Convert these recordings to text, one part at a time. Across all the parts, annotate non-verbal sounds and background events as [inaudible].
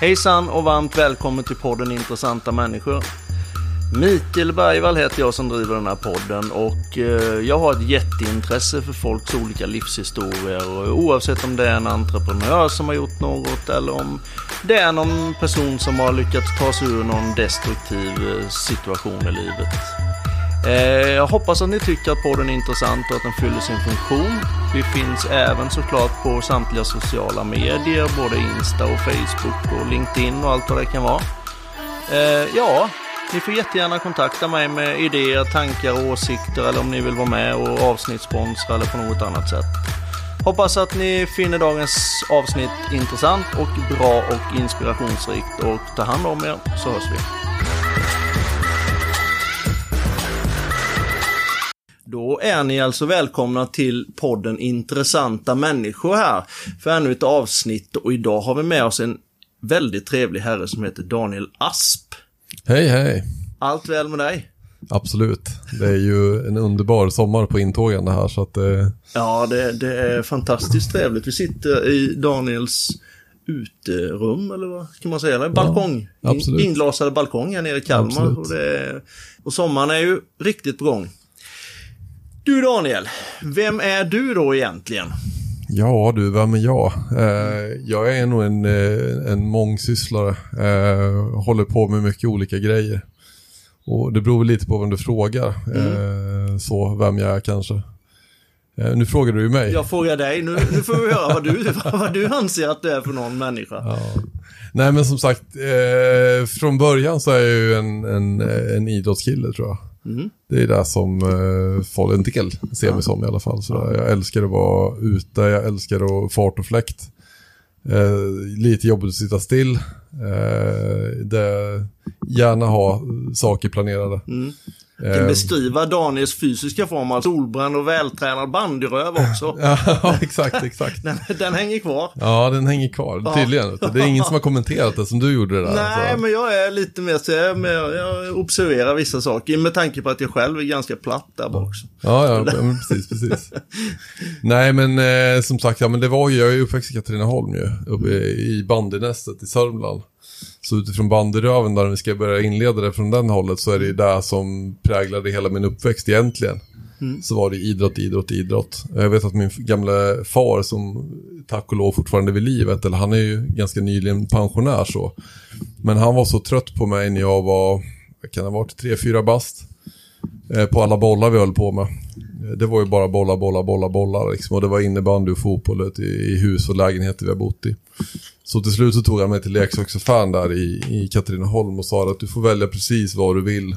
Hejsan och varmt välkommen till podden Intressanta människor. Mikael Bergvall heter jag som driver den här podden och eh, jag har ett jätteintresse för folks olika livshistorier oavsett om det är en entreprenör som har gjort något eller om det är någon person som har lyckats ta sig ur någon destruktiv eh, situation i livet. Eh, jag hoppas att ni tycker att podden är intressant och att den fyller sin funktion. Vi finns även såklart på samtliga sociala medier, både Insta och Facebook och LinkedIn och allt vad det kan vara. Eh, ja, ni får jättegärna kontakta mig med idéer, tankar och åsikter eller om ni vill vara med och avsnittssponsra eller på något annat sätt. Hoppas att ni finner dagens avsnitt intressant och bra och inspirationsrikt och ta hand om er så hörs vi. Då är ni alltså välkomna till podden Intressanta människor här för ännu ett avsnitt och idag har vi med oss en väldigt trevlig herre som heter Daniel Asp. Hej, hej. Allt väl med dig? Absolut. Det är ju en underbar sommar på intågande här så att det... Ja, det, det är fantastiskt trevligt. Vi sitter i Daniels uterum, eller vad kan man säga? Eller balkong. Ja, absolut. Inglasade balkong här nere i Kalmar. Och, det, och sommaren är ju riktigt på gång. Du Daniel, vem är du då egentligen? Ja du, vem är jag? Eh, jag är nog en, eh, en mångsysslare. Eh, håller på med mycket olika grejer. Och det beror lite på vem du frågar. Eh, så, vem jag är kanske. Eh, nu frågar du ju mig. Jag frågar dig. Nu, nu får vi höra vad du, [laughs] vad du anser att du är för någon människa. Ja. Nej men som sagt, eh, från början så är jag ju en, en, en idrottskille tror jag. Mm. Det är det som eh, folk, en del ser mig som i alla fall. Så Jag älskar att vara ute, jag älskar att fart och fläkt. Eh, lite jobbigt att sitta still. Eh, det, gärna ha saker planerade. Mm. Jag kan Eh, beskriva Daniels fysiska form, alltså solbränd och vältränad bandyröv också. [laughs] ja, exakt, exakt. [laughs] Den, den hänger kvar. Ja, den hänger kvar, tydligen. Det är ingen som har kommenterat det som du gjorde det där. Nej, så. men jag är lite mer så jag, jag, observerar vissa saker med tanke på att jag själv är ganska platt där bak. Ja, ja, men precis, precis. [laughs] Nej, men eh, som sagt, ja, men det var ju, jag är uppväxt i Katrineholm ju, uppe i bandynästet i Sörmland. Så utifrån bandyröven där, om vi ska börja inleda det från den hållet, så är det ju det som präglade hela min uppväxt egentligen. Så var det idrott, idrott, idrott. Jag vet att min gamla far som tack och lov fortfarande vid livet, eller han är ju ganska nyligen pensionär så. Men han var så trött på mig när jag var, vad kan ha varit, tre, fyra bast. Eh, på alla bollar vi höll på med. Eh, Det var ju bara bollar, bollar, bollar, bollar liksom. Och det var innebandy och fotboll du, i hus och lägenheter vi har bott i. Så till slut så tog han mig till leksaksaffären där i, i Katrineholm och sa att du får välja precis vad du vill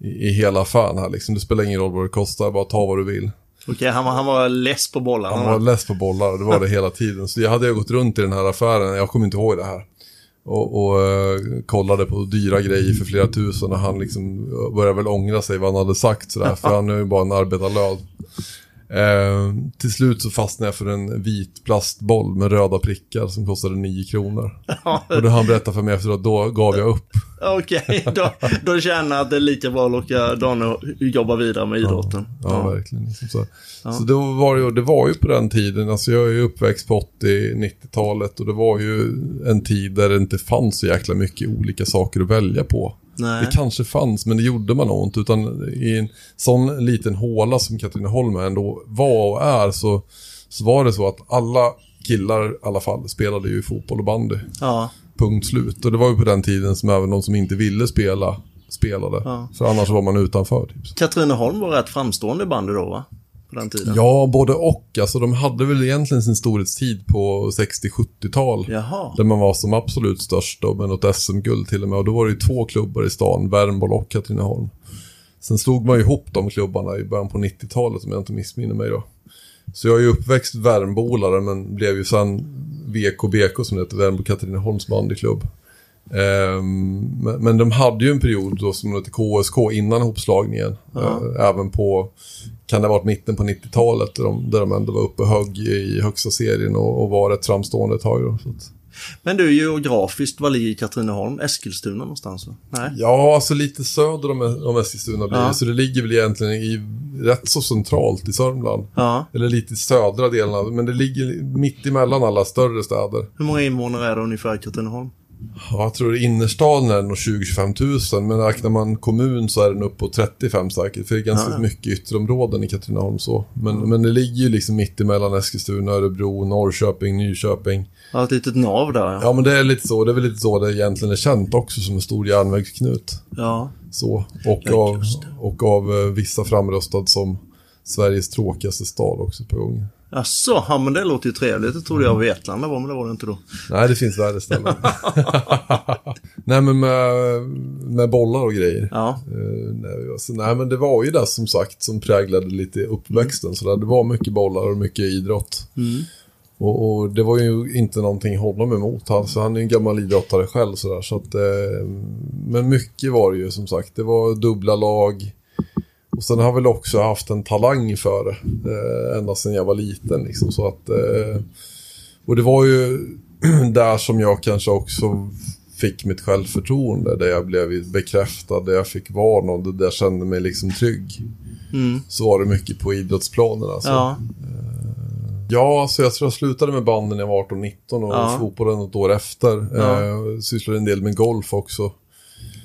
i, i hela affären här liksom. Det spelar ingen roll vad det kostar, bara ta vad du vill. Okej, han, var, han var less på bollarna. Han var less på bollar det var det hela tiden. Så jag hade jag gått runt i den här affären, jag kommer inte ihåg det här. Och, och eh, kollade på dyra grejer för flera tusen och han liksom började väl ångra sig vad han hade sagt sådär. För han är ju bara en arbetarlöd. Eh, till slut så fastnade jag för en vit plastboll med röda prickar som kostade 9 kronor. Och då han berättade för mig efteråt, då gav jag upp. Okej, då, då känner jag att det är lika bra att låta Daniel jobba vidare med idrotten. Ja, verkligen. Liksom så så då var det, ju, det var ju på den tiden, alltså jag är ju uppväxt på 80-90-talet och det var ju en tid där det inte fanns så jäkla mycket olika saker att välja på. Nej. Det kanske fanns, men det gjorde man nog inte. Utan i en sån liten håla som Katrineholm ändå var och är så, så var det så att alla killar i alla fall spelade ju fotboll och bandy. Ja, Punkt slut. Och det var ju på den tiden som även de som inte ville spela spelade. Ja. För annars var man utanför. Typ. Katrineholm var rätt framstående bandy då, va? På den tiden. Ja, både och. Alltså de hade väl egentligen sin storhetstid på 60-70-tal. Jaha. Där man var som absolut störst då, med något SM-guld till och med. Och då var det ju två klubbar i stan, Värmboll och Katrineholm. Sen slog man ju ihop de klubbarna i början på 90-talet om jag inte missminner mig då. Så jag är ju uppväxt Värmbolare men blev ju sen VKBK som det heter, Värmbo Katrineholms bandyklubb. Ehm, men, de hade ju en period då som hette KSK innan ihopslagningen. Ja. Eh, även på, kan det ha varit mitten på 90-talet där de, där de ändå var uppe hög i högsta serien och, och var rätt framstående ett tag då. Men du, geografiskt, var ligger Katrineholm? Eskilstuna någonstans? Va? Nej? Ja, alltså lite söder om, om Eskilstuna blir. Ja. Så det ligger väl egentligen i, rätt så centralt i Sörmland. Ja. Eller lite i södra delen av men det ligger mitt emellan alla större städer. Hur många invånare är det ungefär i Katrineholm? Ja, jag tror i innerstan är nog 20-25 tusen, men räknar man kommun så är den upp på 35 säkert. För det är ganska Ja, mycket ytterområden i Katrineholm så. Men, men det ligger ju liksom mitt emellan Eskilstuna, Örebro, Norrköping, Nyköping. Ja, ett litet nav där ja. Ja, men det är lite så. Det är väl lite så det egentligen är känt också som en stor järnvägsknut. Ja, Så. Och, Ja, av, och av eh, vissa framröstad som Sveriges tråkigaste stad också på gång. Jaså, ja men det låter ju trevligt. Det trodde jag Vetlanda var, men det var det inte då. Nej, det finns värre ställen. [laughs] Nej, men med, med bollar och grejer. Ja, Eh, nej, alltså, nej, men det var ju det som sagt som präglade lite uppväxten. Så där. Det var mycket bollar och mycket idrott. mm. Och, och det var ju inte någonting honom emot. Alltså, han är ju en gammal idrottare själv. Så där, så att, eh, men mycket var det ju som sagt. Det var dubbla lag. Och sen har jag väl också haft en talang för det. Eh, ända sedan jag var liten. Liksom, så att, eh, och det var ju [clears throat] där som jag kanske också fick mitt självförtroende. Där jag blev bekräftad, där jag fick vara någon, där jag kände mig liksom trygg. Mm. Så var det mycket på idrottsplanen alltså. Ja, Ja, alltså jag tror jag slutade med banden när jag var 18-19 och Ja. fotbollen något år efter. Ja. Eh, sysslade en del med golf också.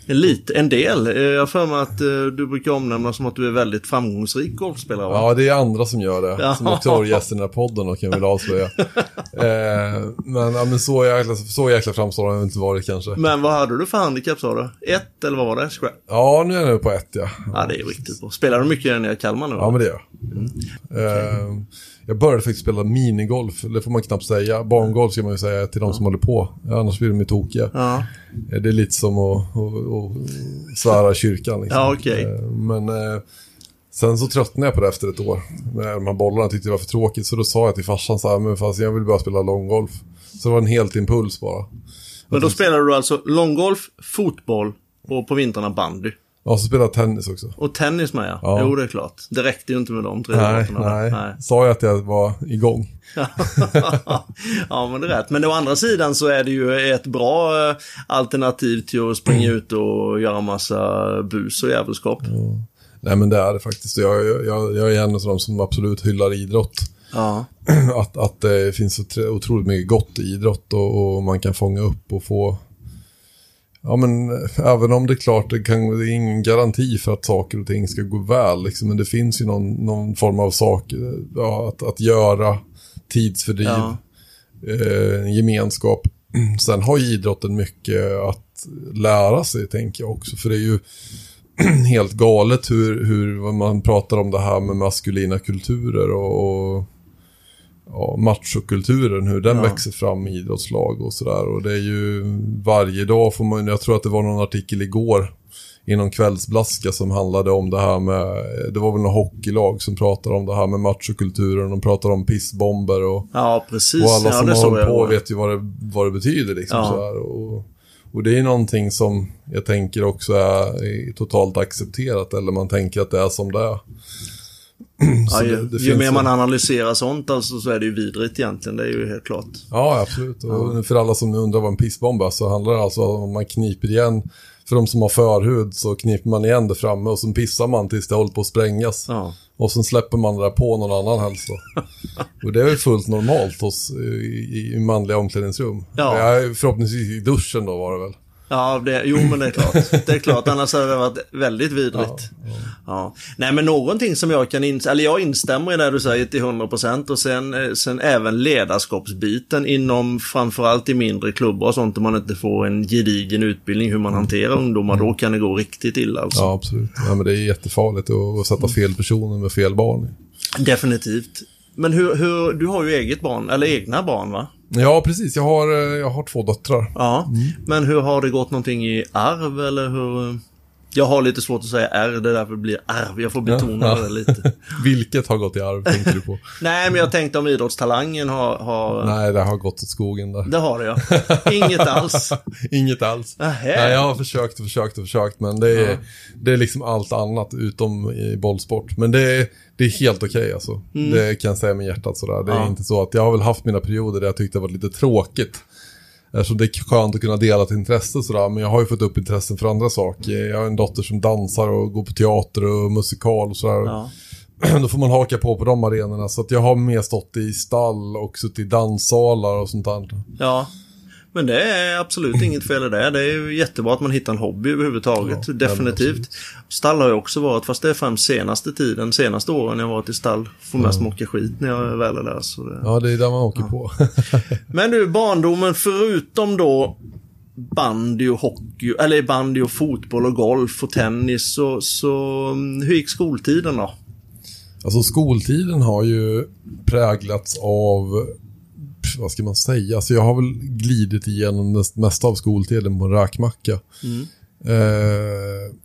Lite, en del. Eh, Jag för mig att eh, du brukar omnämna som att du är väldigt framgångsrik golfspelare. va? Ja, det är andra som gör det. Ja. Som också har gäst i den här podden och kan jag väl avslöja. [laughs] eh, men, ja, men så jäkla, så jäkla framstående har jag inte varit kanske. Men vad hade du för handikapp sa du? Ett eller vad var det? Scrap? Ja, nu är jag nu på ett ja. Ja, det är riktigt bra. Spelar du mycket nere i Kalmar nu? Ja, men det gör Mm. jag. Eh, jag började faktiskt spela minigolf, det får man knappt säga. Barngolf ska man ju säga till de som håller på. Annars blir de ju tokiga. Ja, Eh, Det är lite som att, att, att svära kyrkan. Liksom. Ja, okej. Eh, Men eh, sen så tröttnade jag på det efter ett år. Med de här bollarna tyckte det var för tråkigt. Så då sa jag till farsan så här, men fast jag vill bara spela långgolf. Så det var en helt impuls bara. men då spelar du alltså långgolf, fotboll och på vintrarna bandy. Och så spelade jag tennis också. Och tennis med ja. Ja. Jo, det är klart. Det räckte ju inte med de tre Nej, idrotterna. nej. Sa jag att jag var igång? [laughs] ja, men det är rätt. Men å andra sidan så är det ju ett bra eh, alternativ till att springa ut och göra massa bus och jävelskap. Nej men det är det faktiskt. Jag, jag, jag är en av de som absolut hyllar idrott. Ja. [clears throat] att, att det finns otroligt mycket gott i idrott och, och man kan fånga upp och få... Ja men även om det är klart, det, kan, det är ingen garanti för att saker och ting ska gå väl. Liksom, men det finns ju någon, någon form av sak ja, att, att göra, tidsfördriv, Ja. eh, gemenskap. [clears throat] Sen har ju idrotten mycket att lära sig, tänker jag också. För det är ju [clears throat] helt galet hur, hur man pratar om det här med maskulina kulturer och, och ja, machokulturen, hur den Ja. växer fram i idrottslag och sådär. Och det är ju varje dag får man, jag tror att det var någon artikel igår i någon kvällsblaska som handlade om det här med, det var väl någon hockeylag som pratade om det här med machokulturen, de pratar om pissbomber och Ja, precis. och alla ja, som det har hållit på vet ju vad det, vad det betyder. Liksom, Ja. så här. Och, och det är någonting som jag tänker också är totalt accepterat. Eller man tänker att det är som det är. [clears throat] Ja, ju, det- det ju mer man analyserar sånt alltså, så är det ju vidrigt egentligen. Det är ju helt klart. Ja, absolut. Och för alla som undrar vad en pissbomb är så handlar det alltså om man kniper igen. För de som har förhud så kniper man igen det framme och så pissar man tills det håller på att sprängas. Ja. Och sen släpper man det där på någon annan helst. [laughs] Och det är väl fullt normalt hos, i, i manliga omklädningsrum. Ja. Ja, förhoppningsvis i duschen då var det väl. Ja, det, jo men det är klart. Det är klart, annars hade det varit väldigt vidrigt. Ja, Nej men någonting som jag kan instämma, eller jag instämmer i det du säger till 100% och sen, eh, sen även ledarskapsbiten inom framförallt i mindre klubbar och sånt där man inte får en gedigen utbildning hur man hanterar ungdomar, då kan det gå riktigt illa alltså. Ja, absolut. Ja, men det är jättefarligt att, att sätta fel personer med fel barn. Definitivt. Men hur, hur, du har ju eget barn, eller egna barn va? Ja, precis. Jag har, eh, jag har två döttrar. Ja, men hur har det gått någonting i arv eller hur? Jag har lite svårt att säga R, det är därför det blir arv. Jag får betona Ja. [laughs] det lite. Vilket har gått i arv, tänkte du på? [laughs] Nej, men jag tänkte om idrottstalangen har... har... Nej, det har gått åt skogen där. Det har det ja. Inget alls. [laughs] Inget alls. Nähä. Nej, jag har försökt och försökt och försökt, men det är, Ja. det är liksom allt annat utom i bollsport. Men det är, det är helt okej alltså. Det kan jag säga med hjärtat sådär. Det är Mm. Ja. inte så att jag har väl haft mina perioder där jag tyckte det var lite tråkigt. Eftersom det är skönt att kunna dela ett intresse sådär, men jag har ju fått upp intressen för andra saker. Jag har en dotter som dansar och går på teater och musikal och sådär. Ja. [clears throat] Då får man haka på på de arenorna. Så att jag har mer stått i stall och suttit i danssalar och sånt där. ja. Men det är absolut inget fel i det. Det är ju jättebra att man hittar en hobby överhuvudtaget. Ja, Definitivt. Stall har jag också varit, fast det är främst senaste tiden, senaste åren jag varit i stall. Får mest Ja. mocka skit när jag väl är där. Så det... Ja, det är där man åker på. [laughs] Men du, barndomen förutom då bandy och hockey, eller bandy och fotboll och golf och tennis så, så mm, hur gick skoltiden då? Alltså skoltiden har ju präglats av, vad ska man säga, alltså jag har väl glidit igenom det mesta av skoltiden på en räkmacka. Mm. Eh,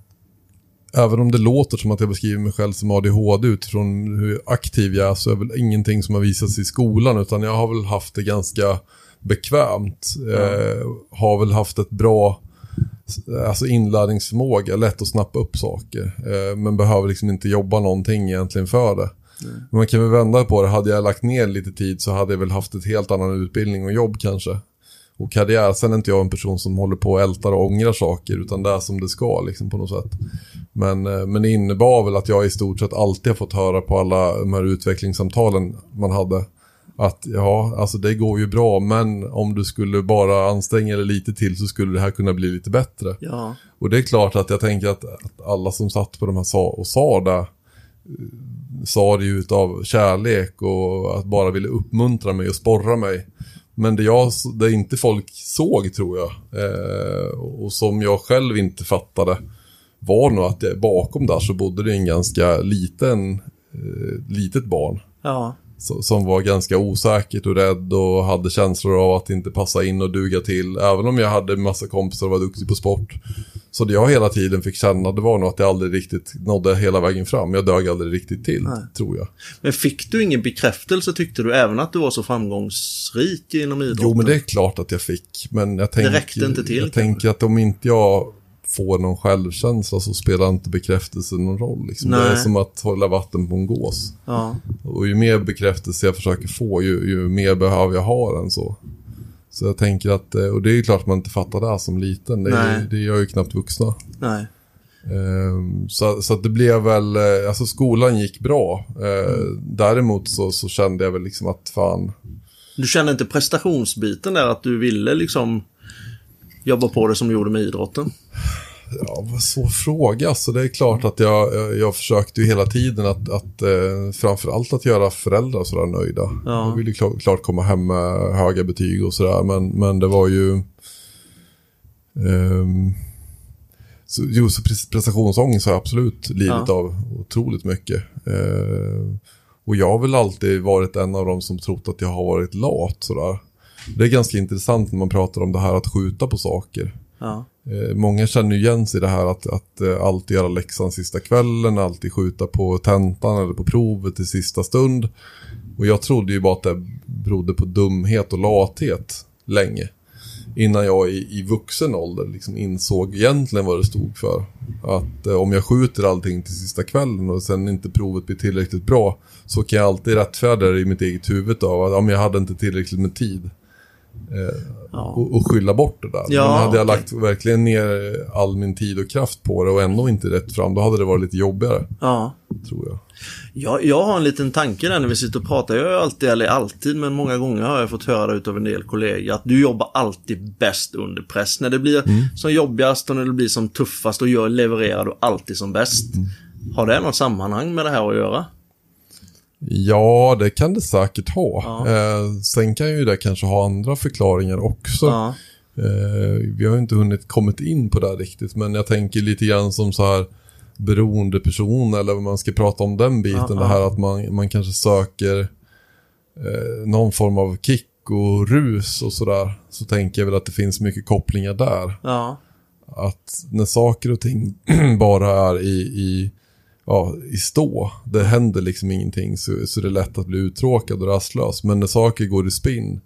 även om det låter som att jag beskriver mig själv som ADHD utifrån hur aktiv jag är så är väl ingenting som har visats i skolan utan jag har väl haft det ganska bekvämt. Eh, har väl haft ett bra alltså inlärningsförmåga, lätt att snappa upp saker. Eh, men behöver liksom inte jobba någonting egentligen för det. Men man kan väl vända på det, hade jag lagt ner lite tid så hade jag väl haft ett helt annan utbildning och jobb kanske. Och karriär, sen är inte jag en person som håller på och ältar och ångrar saker utan det är som det ska liksom på något sätt. Men, eh, men det innebar väl att jag i stort sett alltid har fått höra på alla de här utvecklingssamtalen man hade. Att ja, alltså det går ju bra men om du skulle bara anstränga dig lite till så skulle det här kunna bli lite bättre. Ja, Och det är klart att jag tänker att, att alla som satt på de här sa och sa det sa det ju utav kärlek och att bara ville uppmuntra mig och sporra mig. Men det, jag, det inte folk såg tror jag eh, och som jag själv inte fattade var nog att det, bakom där så bodde det en ganska liten, eh, litet barn. ja, som var ganska osäkert och rädd och hade känslor av att inte passa in och duga till. Även om jag hade massa kompisar och var duktig på sport. Så det jag hela tiden fick känna det var nog att jag aldrig riktigt nådde hela vägen fram. Jag dög aldrig riktigt till, Nej. tror jag. Men fick du ingen bekräftelse tyckte du även att du var så framgångsrik inom idrotten? Jo, men det är klart att jag fick. Men jag tänker, räckte inte till, jag kanske? tänker att om inte jag får någon självkänsla så spelar inte bekräftelsen någon roll. Liksom. Det är som att hålla vatten på en gås. Ja, Och ju mer bekräftelse jag försöker få, ju, ju mer behöver jag ha den så. Så jag tänker att, eh, och det är ju klart att man inte fattar det här som liten. Det, Nej. det gör ju knappt vuxna. nej. Ehm, så, så det blev väl, eh, alltså skolan gick bra. Eh, Däremot så, så kände jag väl liksom att fan, Du kände inte prestationsbiten där att du ville liksom jobba på det som du gjorde med idrotten? Ja vad svår fråga. Så det är klart att jag, jag, försökte ju hela tiden att, att eh, framförallt att göra föräldrar sådär nöjda. Ja. Jag ville klart, klart komma hem med höga betyg och sådär. Men, men det var ju... ehm, så, jo, så pre- prestationsångest har jag absolut lidit Ja. av otroligt mycket. Eh, och jag har väl alltid varit en av dem som trott att jag har varit lat sådär. Det är ganska intressant när man pratar om det här att skjuta på saker. Ja, Eh, Eh, många känner ju igen sig i det här att, att eh, alltid göra läxan sista kvällen, alltid skjuta på tentan eller på provet i sista stund. Och jag trodde ju bara att det berodde på dumhet och lathet länge. Innan jag i, i vuxen ålder liksom insåg egentligen vad det stod för. Att eh, om jag skjuter allting till sista kvällen och sen inte provet blir tillräckligt bra så kan jag alltid rättfärdiga det i mitt eget huvud av att om jag hade inte tillräckligt med tid. Eh, ja. och, och skylla bort det där. Ja, Men hade jag lagt verkligen ner all min tid och kraft på det och ändå inte rätt fram, då hade det varit lite jobbigare, ja. tror jag. Jag, jag har en liten tanke där när vi sitter och pratar. Jag är alltid, eller alltid, men många gånger har jag fått höra utav en del kollegor att du jobbar alltid bäst under press. När det blir som jobbigast och när det blir som tuffast och gör, levererar du alltid som bäst. Har det något sammanhang med det här att göra? Ja, det kan det säkert ha. Ja. Eh, sen kan ju det kanske ha andra förklaringar också. Ja, Eh, vi har ju inte hunnit kommit in på det riktigt, men jag tänker lite grann som så här beroende person eller vad man ska prata om den biten. Ja, det här att man, man kanske söker eh, någon form av kick och rus och sådär. Så tänker jag väl att det finns mycket kopplingar där. att när saker och ting [clears throat] bara är i, i, ja, i stå, det händer liksom ingenting, så, så är det lätt att bli uttråkad och rastlös. Men när saker går i spinn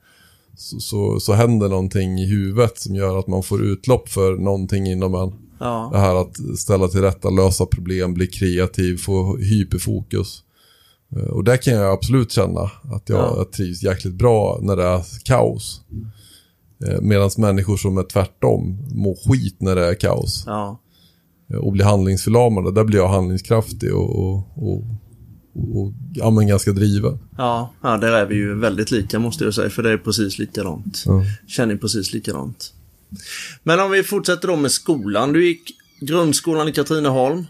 så, så, så händer någonting i huvudet som gör att man får utlopp för någonting inom en. Det ja, här att ställa till rätta, lösa problem, bli kreativ, få hyperfokus. Eh, Och där kan jag absolut känna att jag, Ja. jag trivs jäkligt bra när det är kaos. Medan människor som är tvärtom mår skit när det är kaos. ja. Eh, Och blir handlingsförlamade, där blir jag handlingskraftig och, och, och och ja, men ganska driven. Ja, ja, där är vi ju väldigt lika måste jag säga, för det är precis likadant. Ja. Känner precis likadant. Men om vi fortsätter då med skolan. Du gick grundskolan i Katrineholm.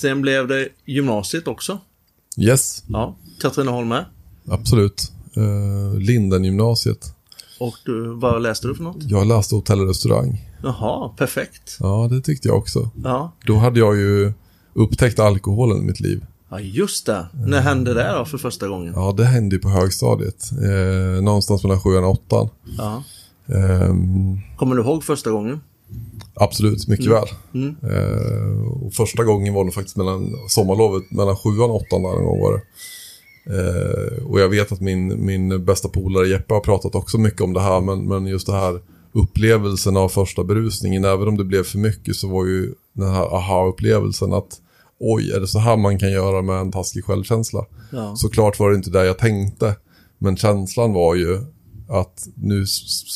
Sen blev det gymnasiet också. Yes, Ja, Katrineholm med. absolut. Uh, Linden-gymnasiet. Och du, vad läste du för något? Jag läste hotell och restaurang. Jaha, perfekt. Ja, det tyckte jag också. Ja, Då hade jag ju upptäckt alkoholen i mitt liv. ja just det. När hände det då för första gången? Ja, det hände ju på högstadiet. Eh, någonstans mellan sjuan och åttan. Ja. Ehm, Kommer du ihåg första gången? absolut, mycket väl. Mm. Eh, och första gången var nog faktiskt mellan sommarlovet, mellan sjuan och åttan där en gång var det. Eh, och jag vet att min, min bästa polare Jeppe har pratat också mycket om det här, men, men just det här upplevelsen av första berusningen, även om det blev för mycket så var ju den här aha-upplevelsen att oj, är det så här man kan göra med en taskig självkänsla? Ja. Såklart var det inte det jag tänkte, men känslan var ju att nu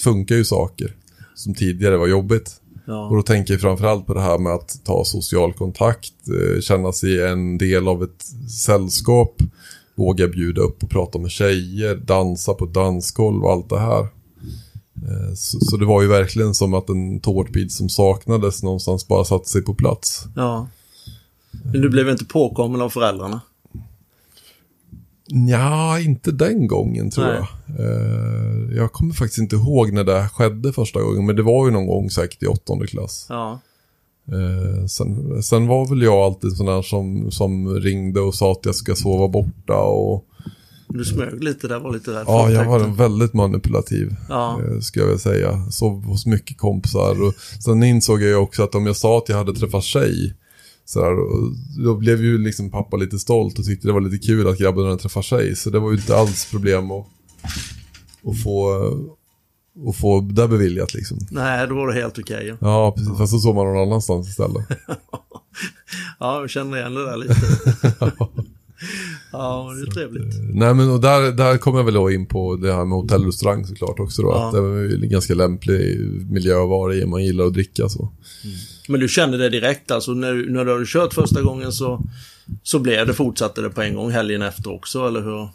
funkar ju saker som tidigare var jobbigt. Och Ja. då tänker jag framförallt på det här med att ta social kontakt, eh, känna sig en del av ett sällskap, våga bjuda upp och prata med tjejer, dansa på dansgolv och allt det här. Eh, Så, så det var ju verkligen som att en tårtbit som saknades någonstans bara satte sig på plats. ja. Men du blev inte påkommen av föräldrarna? Ja, inte den gången tror Nej. jag. Eh, Jag kommer faktiskt inte ihåg när det skedde första gången, men det var ju någon gång säkert i åttonde klass. Ja. Eh, sen, sen var väl jag alltid sån där som, som ringde och sa att jag ska sova borta och Du smög lite där, var lite rädd. ja, jag var upptäckten. väldigt manipulativ. Ja. eh, Ska jag väl säga. Sov hos mycket kompisar och sen insåg jag också att om jag sa att jag hade träffat tjej så och då blev ju liksom pappa lite stolt och tyckte det var lite kul att grabben hade träffat tjej. Så det var ju inte alls problem att, att få, att få det beviljat liksom. Nej, då var det helt okej. ja. Ja, precis. Fast så såg man någon annanstans istället. [laughs] Ja, jag känner igen det där lite. [laughs] ja, det är trevligt. Nej men och där, där kommer jag väl då in på det här med hotell och restaurang såklart också då. Ja. Att det är en ganska lämplig miljö att vara i man gillar att dricka så. Men du kände det direkt alltså när, när du hade kört första gången så, så blev det, fortsatte det på en gång helgen efter också, eller hur?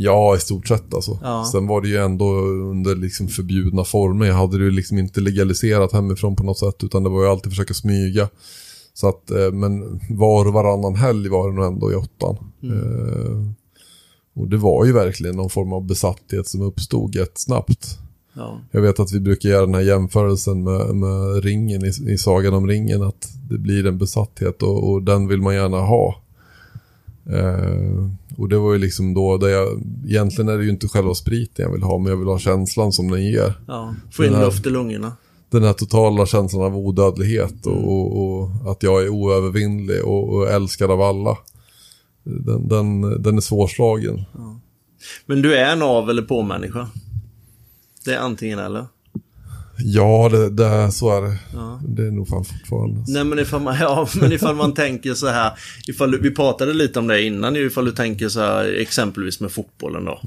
Ja, i stort sett alltså. Ja. Sen var det ju ändå under liksom förbjudna former. Jag hade det ju liksom inte legaliserat hemifrån på något sätt utan det var ju alltid försöka smyga. Så att, eh, men var och varannan helg var det nog ändå i åttan. Eh, och det var ju verkligen någon form av besatthet som uppstod jättesnabbt. Ja. Jag vet att vi brukar göra den här jämförelsen med, med ringen i, i Sagan om ringen. Att det blir en besatthet och, och den vill man gärna ha. Eh, och det var ju liksom då där jag, egentligen är det ju inte själva spriten jag vill ha, men jag vill ha känslan som den ger. ja. Få in luft i lungorna. Den här totala känslan av odödlighet och, och, och att jag är oövervinnlig och, och älskad av alla. Den, den, den är svårslagen. Men du är en av eller på-människa? Det är antingen eller? Ja, det, det, så är det. Ja. Det är nog fan fortfarande. Nej men ifall man, [laughs] ja, men ifall man tänker så här, ifall vi pratade lite om det innan, ifall du tänker så här exempelvis med fotbollen då.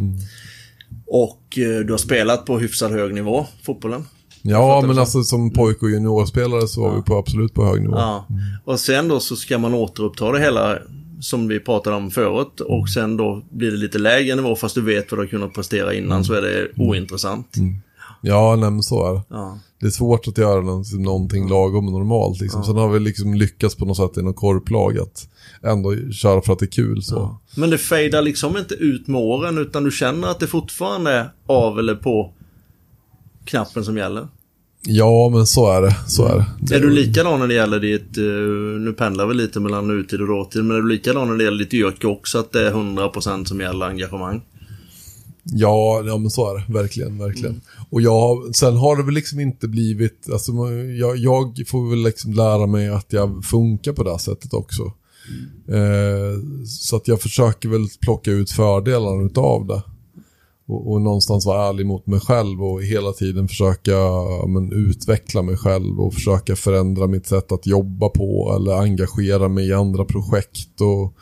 Och eh, du har spelat på hyfsat hög nivå, fotbollen. Ja, men alltså som pojk och juniorspelare så var vi på absolut på hög nivå. Ja. Och sen då så ska man återuppta det hela som vi pratade om förut och sen då blir det lite lägre nivå fast du vet vad du har kunnat prestera innan så är det ointressant. Ja, nej, men så är det. Ja. Det är svårt att göra någonting, någonting lagom och normalt. Liksom. Sen har vi liksom lyckats på något sätt i något korplag att ändå köra för att det är kul. Så. Men det fejdar liksom inte ut med åren utan du känner att det fortfarande är av eller på knappen som gäller. Ja, men så är det. Så är det. Är du likadan när det gäller ditt, eh, nu pendlar vi lite mellan nutid och dåtid, men är du likadan när det gäller ditt yrke också att det är 100% som gäller engagemang? Ja, ja, men så är det. Verkligen, verkligen. Och jag, sen har det väl liksom inte blivit, alltså jag, jag får väl liksom lära mig att jag funkar på det här sättet också. Eh, så att jag försöker väl plocka ut fördelarna utav det. Och, och någonstans vara ärlig mot mig själv och hela tiden försöka men, utveckla mig själv och försöka förändra mitt sätt att jobba på eller engagera mig i andra projekt och,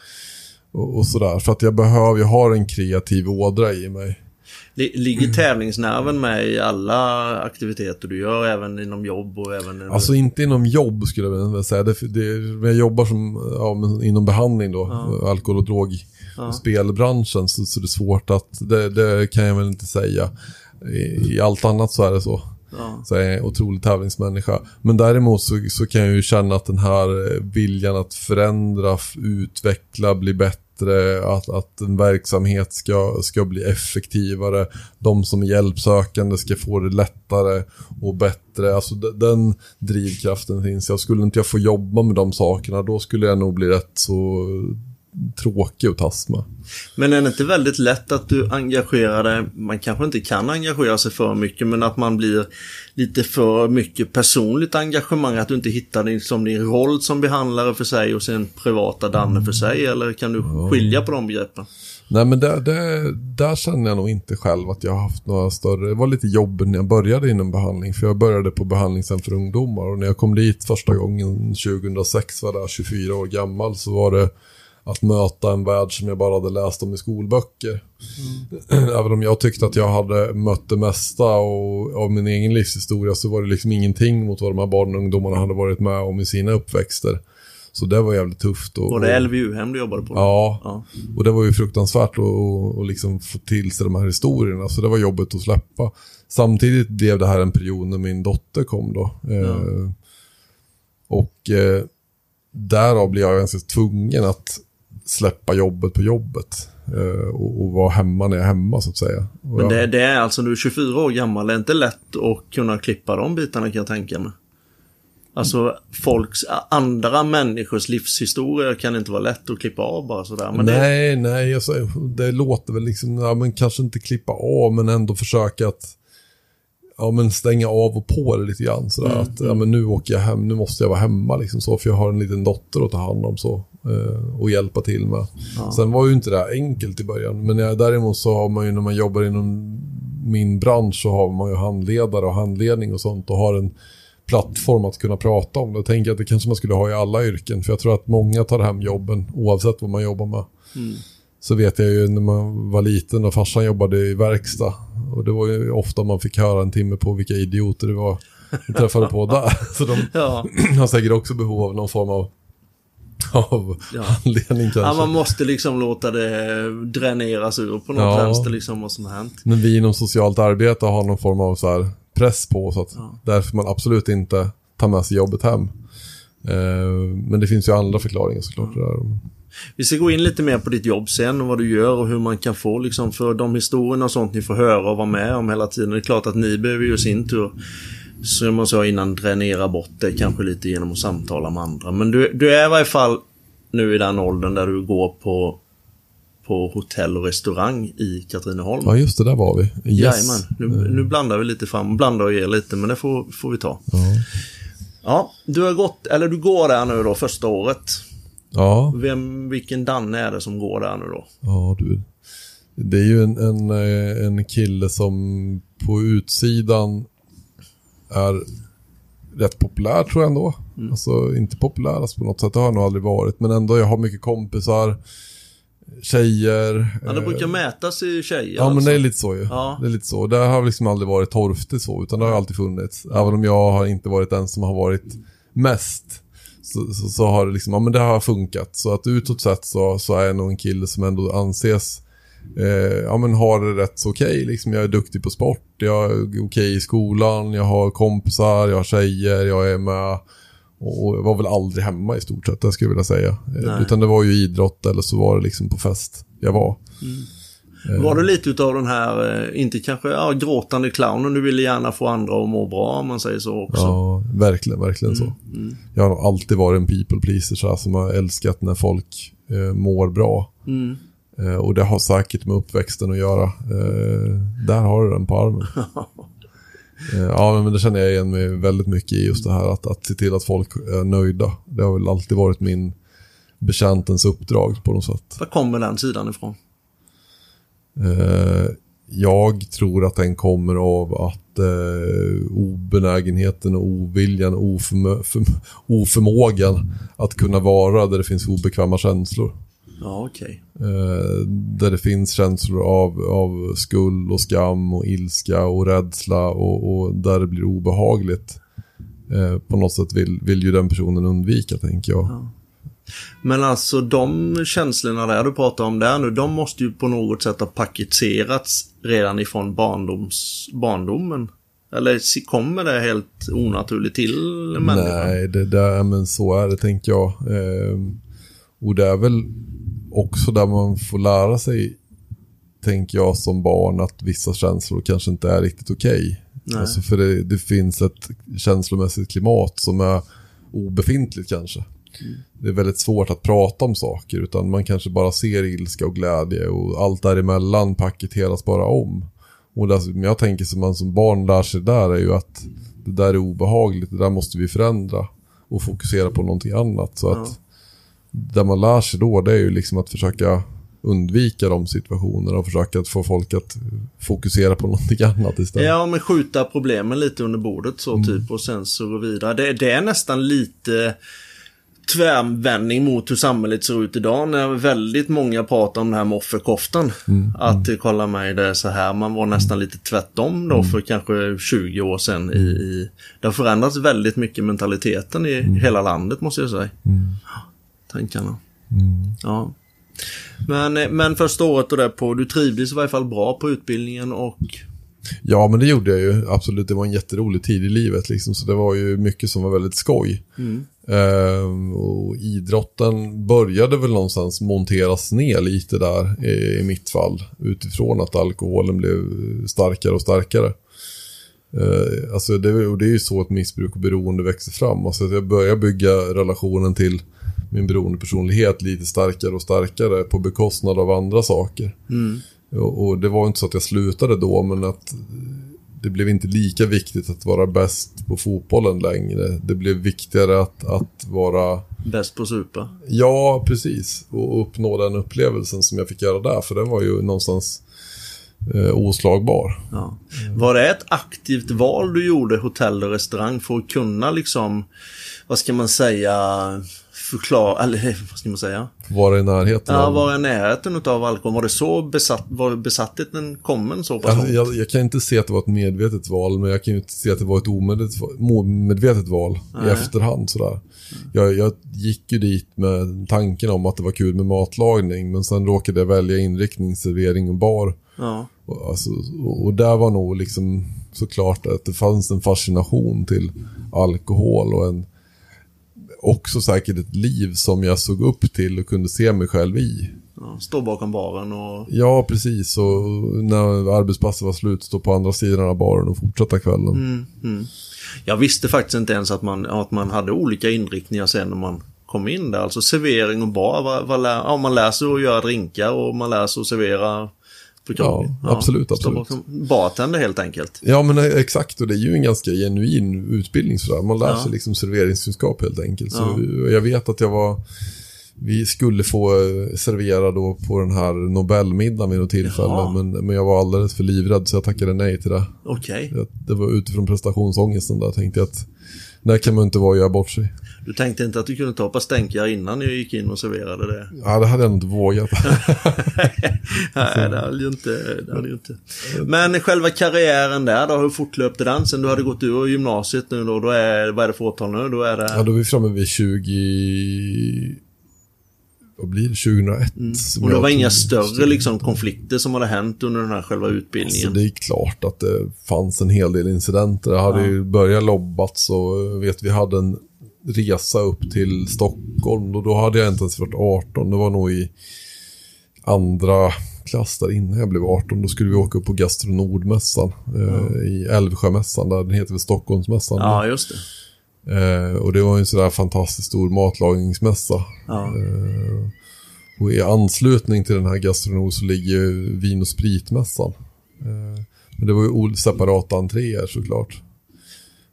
och, och sådär. För att jag behöver, jag har en kreativ ådra i mig. Li- Ligger tävlingsnerven med i alla aktiviteter du gör, även inom jobb och även... när- Alltså inte inom jobb skulle jag vilja säga. Det, det, jag jobbar som, ja, inom behandling då, alkohol och drog och spelbranschen, så, så det är svårt att, det, det kan jag väl inte säga. I, I allt annat så är det så. Ja. Så jag är en otrolig tävlingsmänniska. Men däremot så, så kan jag ju känna att den här eh, viljan att förändra, utveckla, bli bättre, att, att en verksamhet ska, ska bli effektivare, de som är hjälpsökande ska få det lättare och bättre. Alltså den drivkraften finns. Jag skulle inte jag få jobba med de sakerna, då skulle jag nog bli rätt så tråkig att tas med. Men är det inte väldigt lätt att du engagerar dig, man kanske inte kan engagera sig för mycket, men att man blir lite för mycket personligt engagemang, att du inte hittar din, som din roll som behandlare för sig och sen privata Danne för sig, eller kan du skilja på de begreppen? Nej men det, det, där känner jag nog inte själv att jag har haft några större, det var lite jobb när jag började inom behandling, för jag började på behandlingshem för ungdomar och när jag kom dit första gången 2006 var jag 24 år gammal så var det att möta en värld som jag bara hade läst om i skolböcker. [clears throat] Även om jag tyckte att jag hade mött det mesta och, av min egen livshistoria så var det liksom ingenting mot vad de här barnen och ungdomarna hade varit med om i sina uppväxter. Så det var jävligt tufft. Och, Var det LVU-hem du jobbade på? Ja, Ja. och det var ju fruktansvärt att, att, att liksom få till sig de här historierna. Så det var jobbigt att släppa. Samtidigt blev det här en period när min dotter kom då. Eh, och eh, därav blev jag ganska tvungen att släppa jobbet på jobbet. Eh, och, och vara hemma när jag är hemma så att säga. Och Men jag, det, det är alltså, du är 24 år gammal, det är inte lätt att kunna klippa de bitarna kan jag tänka mig. Alltså folks, andra människors livshistorier kan inte vara lätt att klippa av bara sådär. Men det, nej, nej, alltså, det låter väl liksom, ja, men kanske inte klippa av men ändå försöka att ja, men stänga av och på det lite grann. Sådär, Mm, att ja, men nu åker jag hem, nu måste jag vara hemma liksom så, för jag har en liten dotter att ta hand om så. Eh, och hjälpa till med. Sen var ju inte det här enkelt i början, men jag, däremot så har man ju när man jobbar inom min bransch så har man ju handledare och handledning och sånt och har en plattform att kunna prata om det. Jag tänker att det kanske man skulle ha i alla yrken, för jag tror att många tar hem jobben oavsett vad man jobbar med. Så vet jag ju när man var liten och farsan jobbade i verkstad. Och det var ju ofta man fick höra en timme på vilka idioter det var vi träffade på där. [laughs] Så de ja, [clears throat] har säkert också behov av någon form av, av Ja. anledning kanske. ja, man måste liksom låta det dräneras ur på något Ja. vänster liksom vad som har hänt. Men vi inom socialt arbete har någon form av så här press på så att därför man absolut inte tar med sig jobbet hem. Eh, men det finns ju andra förklaringar såklart. Där. Vi ska gå in lite mer på ditt jobb sen och vad du gör och hur man kan få liksom för de historierna och sånt ni får höra och vara med om hela tiden. Det är klart att ni behöver ju sin tur, som man sa innan, dränera bort det kanske lite genom att samtala med andra. Men du, du är i varje fall nu i den åldern där du går på, på hotell och restaurang i Katrineholm. Ja just det, där var vi. Yes. Jajamän, nu, nu blandar vi lite fram, blandar och ger lite men det får, får vi ta. Ja. Ja, du har gått, eller du går där nu då första året. Ja. Vem, vilken Danne är det som går där nu då? Ja, du. Det är ju en, en, eh, en kille som på utsidan är rätt populär tror jag ändå. Alltså inte populärast på något sätt, det har jag nog aldrig varit. Men ändå, jag har mycket kompisar, tjejer. Ja, det eh, brukar mätas i tjejer Ja, men alltså. det är lite så ju. Ja. Det är lite så. Det har liksom aldrig varit torftigt så, utan det har alltid funnits. Även om jag har inte varit den som har varit mest. Så, så, så har det liksom, ja men det har funkat. Så att utåt sett så, så är jag nog en kille som ändå anses eh, ja men har det rätt så okej. Liksom jag är duktig på sport, jag är okej i skolan, jag har kompisar, jag har tjejer, jag är med. Och jag var väl aldrig hemma i stort sett, det skulle jag vilja säga. Eh, Nej. Utan det var ju idrott eller så var det liksom på fest jag var. Var du lite utav den här, eh, inte kanske ja, gråtande clownen, du ville gärna få andra att må bra om man säger så också. Ja, verkligen, verkligen så. Mm. Jag har alltid varit en people pleaser så här, som har älskat när folk eh, mår bra. Eh, och det har säkert med uppväxten att göra. Eh, där har du den på armen. [laughs] eh, ja, men det känner jag igen mig väldigt mycket i just det här att, att se till att folk är nöjda. Det har väl alltid varit min bekäntens uppdrag på något sätt. Var kommer den sidan ifrån? Jag tror att den kommer av att eh, obenägenheten och oviljan och oförmö- för, oförmågan att kunna vara där det finns obekväma känslor. Ja, okej. Eh, där det finns känslor av, av skuld och skam och ilska och rädsla och, och där det blir obehagligt. Eh, på något sätt vill, vill ju den personen undvika, tänker jag. Ja. Men alltså de känslorna där du pratar om där nu, de måste ju på något sätt ha paketerats redan ifrån barndoms, barndomen. Eller kommer det helt onaturligt till människan? Nej, det där, men så är det tänker jag. Eh, och det är väl också där man får lära sig, tänker jag som barn, att vissa känslor kanske inte är riktigt okej. Nej. Alltså för det, det finns ett känslomässigt klimat som är obefintligt kanske. Det är väldigt svårt att prata om saker utan man kanske bara ser ilska och glädje och allt däremellan paketeras bara om. Och det som jag tänker som man som barn lär sig där är ju att det där är obehagligt, det där måste vi förändra och fokusera på någonting annat. Så att det man lär sig då det är ju liksom att försöka undvika de situationerna och försöka att få folk att fokusera på någonting annat istället. Ja, men skjuta problemen lite under bordet så typ och sen så gå vidare. Det, det är nästan lite tvärvändning mot hur samhället ser ut idag när väldigt många pratar om det här med offerkoftan. Att eh, kolla mig, det är så här. Man var nästan lite tvärtom då för kanske 20 år sedan. I, i, det har förändrats väldigt mycket mentaliteten i hela landet måste jag säga. Tankarna. Ja. Men, eh, men första året och där på, du trivdes i varje fall bra på utbildningen och Ja, men det gjorde jag ju. Absolut, det var en jätterolig tid i livet. Liksom, så det var ju mycket som var väldigt skoj. Ehm, och idrotten började väl någonstans monteras ner lite där i, i mitt fall. Utifrån att alkoholen blev starkare och starkare. Uh, alltså det, och det är ju så att missbruk och beroende växer fram. Alltså jag börjar bygga relationen till min beroendepersonlighet lite starkare och starkare på bekostnad av andra saker. Och, och det var inte så att jag slutade då, men att det blev inte lika viktigt att vara bäst på fotbollen längre. Det blev viktigare att, att vara, bäst på supa. ja precis, och uppnå den upplevelsen som jag fick göra där, för den var ju någonstans eh, oslagbar. Ja. Var det ett aktivt val du gjorde, hotell och restaurang, för att kunna liksom, vad ska man säga, förklara, eller [laughs] vad ska man säga? Vara i närheten Ja, av... var i närheten utav alkohol? Var det så besatt, var besattheten kommen så pass Alltså, jag, jag kan inte se att det var ett medvetet val, men jag kan ju inte se att det var ett omedvetet, medvetet val i Nej. efterhand. Sådär. Jag, jag gick ju dit med tanken om att det var kul med matlagning, men sen råkade jag välja inriktning, servering och bar. Ja. Och, alltså, och där var nog liksom såklart att det fanns en fascination till alkohol och en också säkert ett liv som jag såg upp till och kunde se mig själv i. Stå bakom baren och... Ja, precis. Och när arbetspasset var slut, stå på andra sidan av baren och fortsätta kvällen. Mm, mm. Jag visste faktiskt inte ens att man, att man hade olika inriktningar sen när man kom in där. Alltså servering och bar. Vad, vad lär, ja, man lär sig att göra drinkar och man lär sig att servera krogen. Ja, absolut, absolut. Bartender helt enkelt. Ja, men exakt. Och det är ju en ganska genuin utbildning sådär. Man lär Ja. sig liksom serveringskunskap helt enkelt. Så Ja. jag vet att jag var... Vi skulle få eh, servera då på den här Nobelmiddagen vid något tillfälle. Men, men jag var alldeles för livrädd så jag tackade nej till det. Okej. Jag- Det var utifrån prestationsångesten där. Tänkte jag att där kan man inte vara och göra bort sig. Du tänkte inte att du kunde ta ett par stänkar innan jag gick in och serverade det? [laughs] Ja, det hade jag inte vågat. [laughs] Nej, det hade ju inte. Det hade ju inte. Men själva karriären där då, hur fortlöpte den sen du hade gått ur gymnasiet nu då? då är, vad är det för årtal nu? Då är det... Ja, då är vi framme vid 20... Vad blir det? 2001. som och det var inga större liksom, konflikter som hade hänt under den här själva utbildningen? Alltså, det är klart att det fanns en hel del incidenter. Det hade Ja. ju börjat lobbats och jag vet vi hade en resa upp till Stockholm. Och då hade jag inte ens varit 18. Det var nog i andra klass där innan jag blev 18. Då skulle vi åka upp på Gastronordmässan. Eh, I Älvsjömässan. Där den heter väl Stockholmsmässan. Ja, just det. Eh, och det var ju en sådär fantastiskt stor matlagningsmässa. Ja. Eh, och i anslutning till den här gastronomin så ligger ju vin- och spritmässan. Eh, men det var ju separata entréer såklart.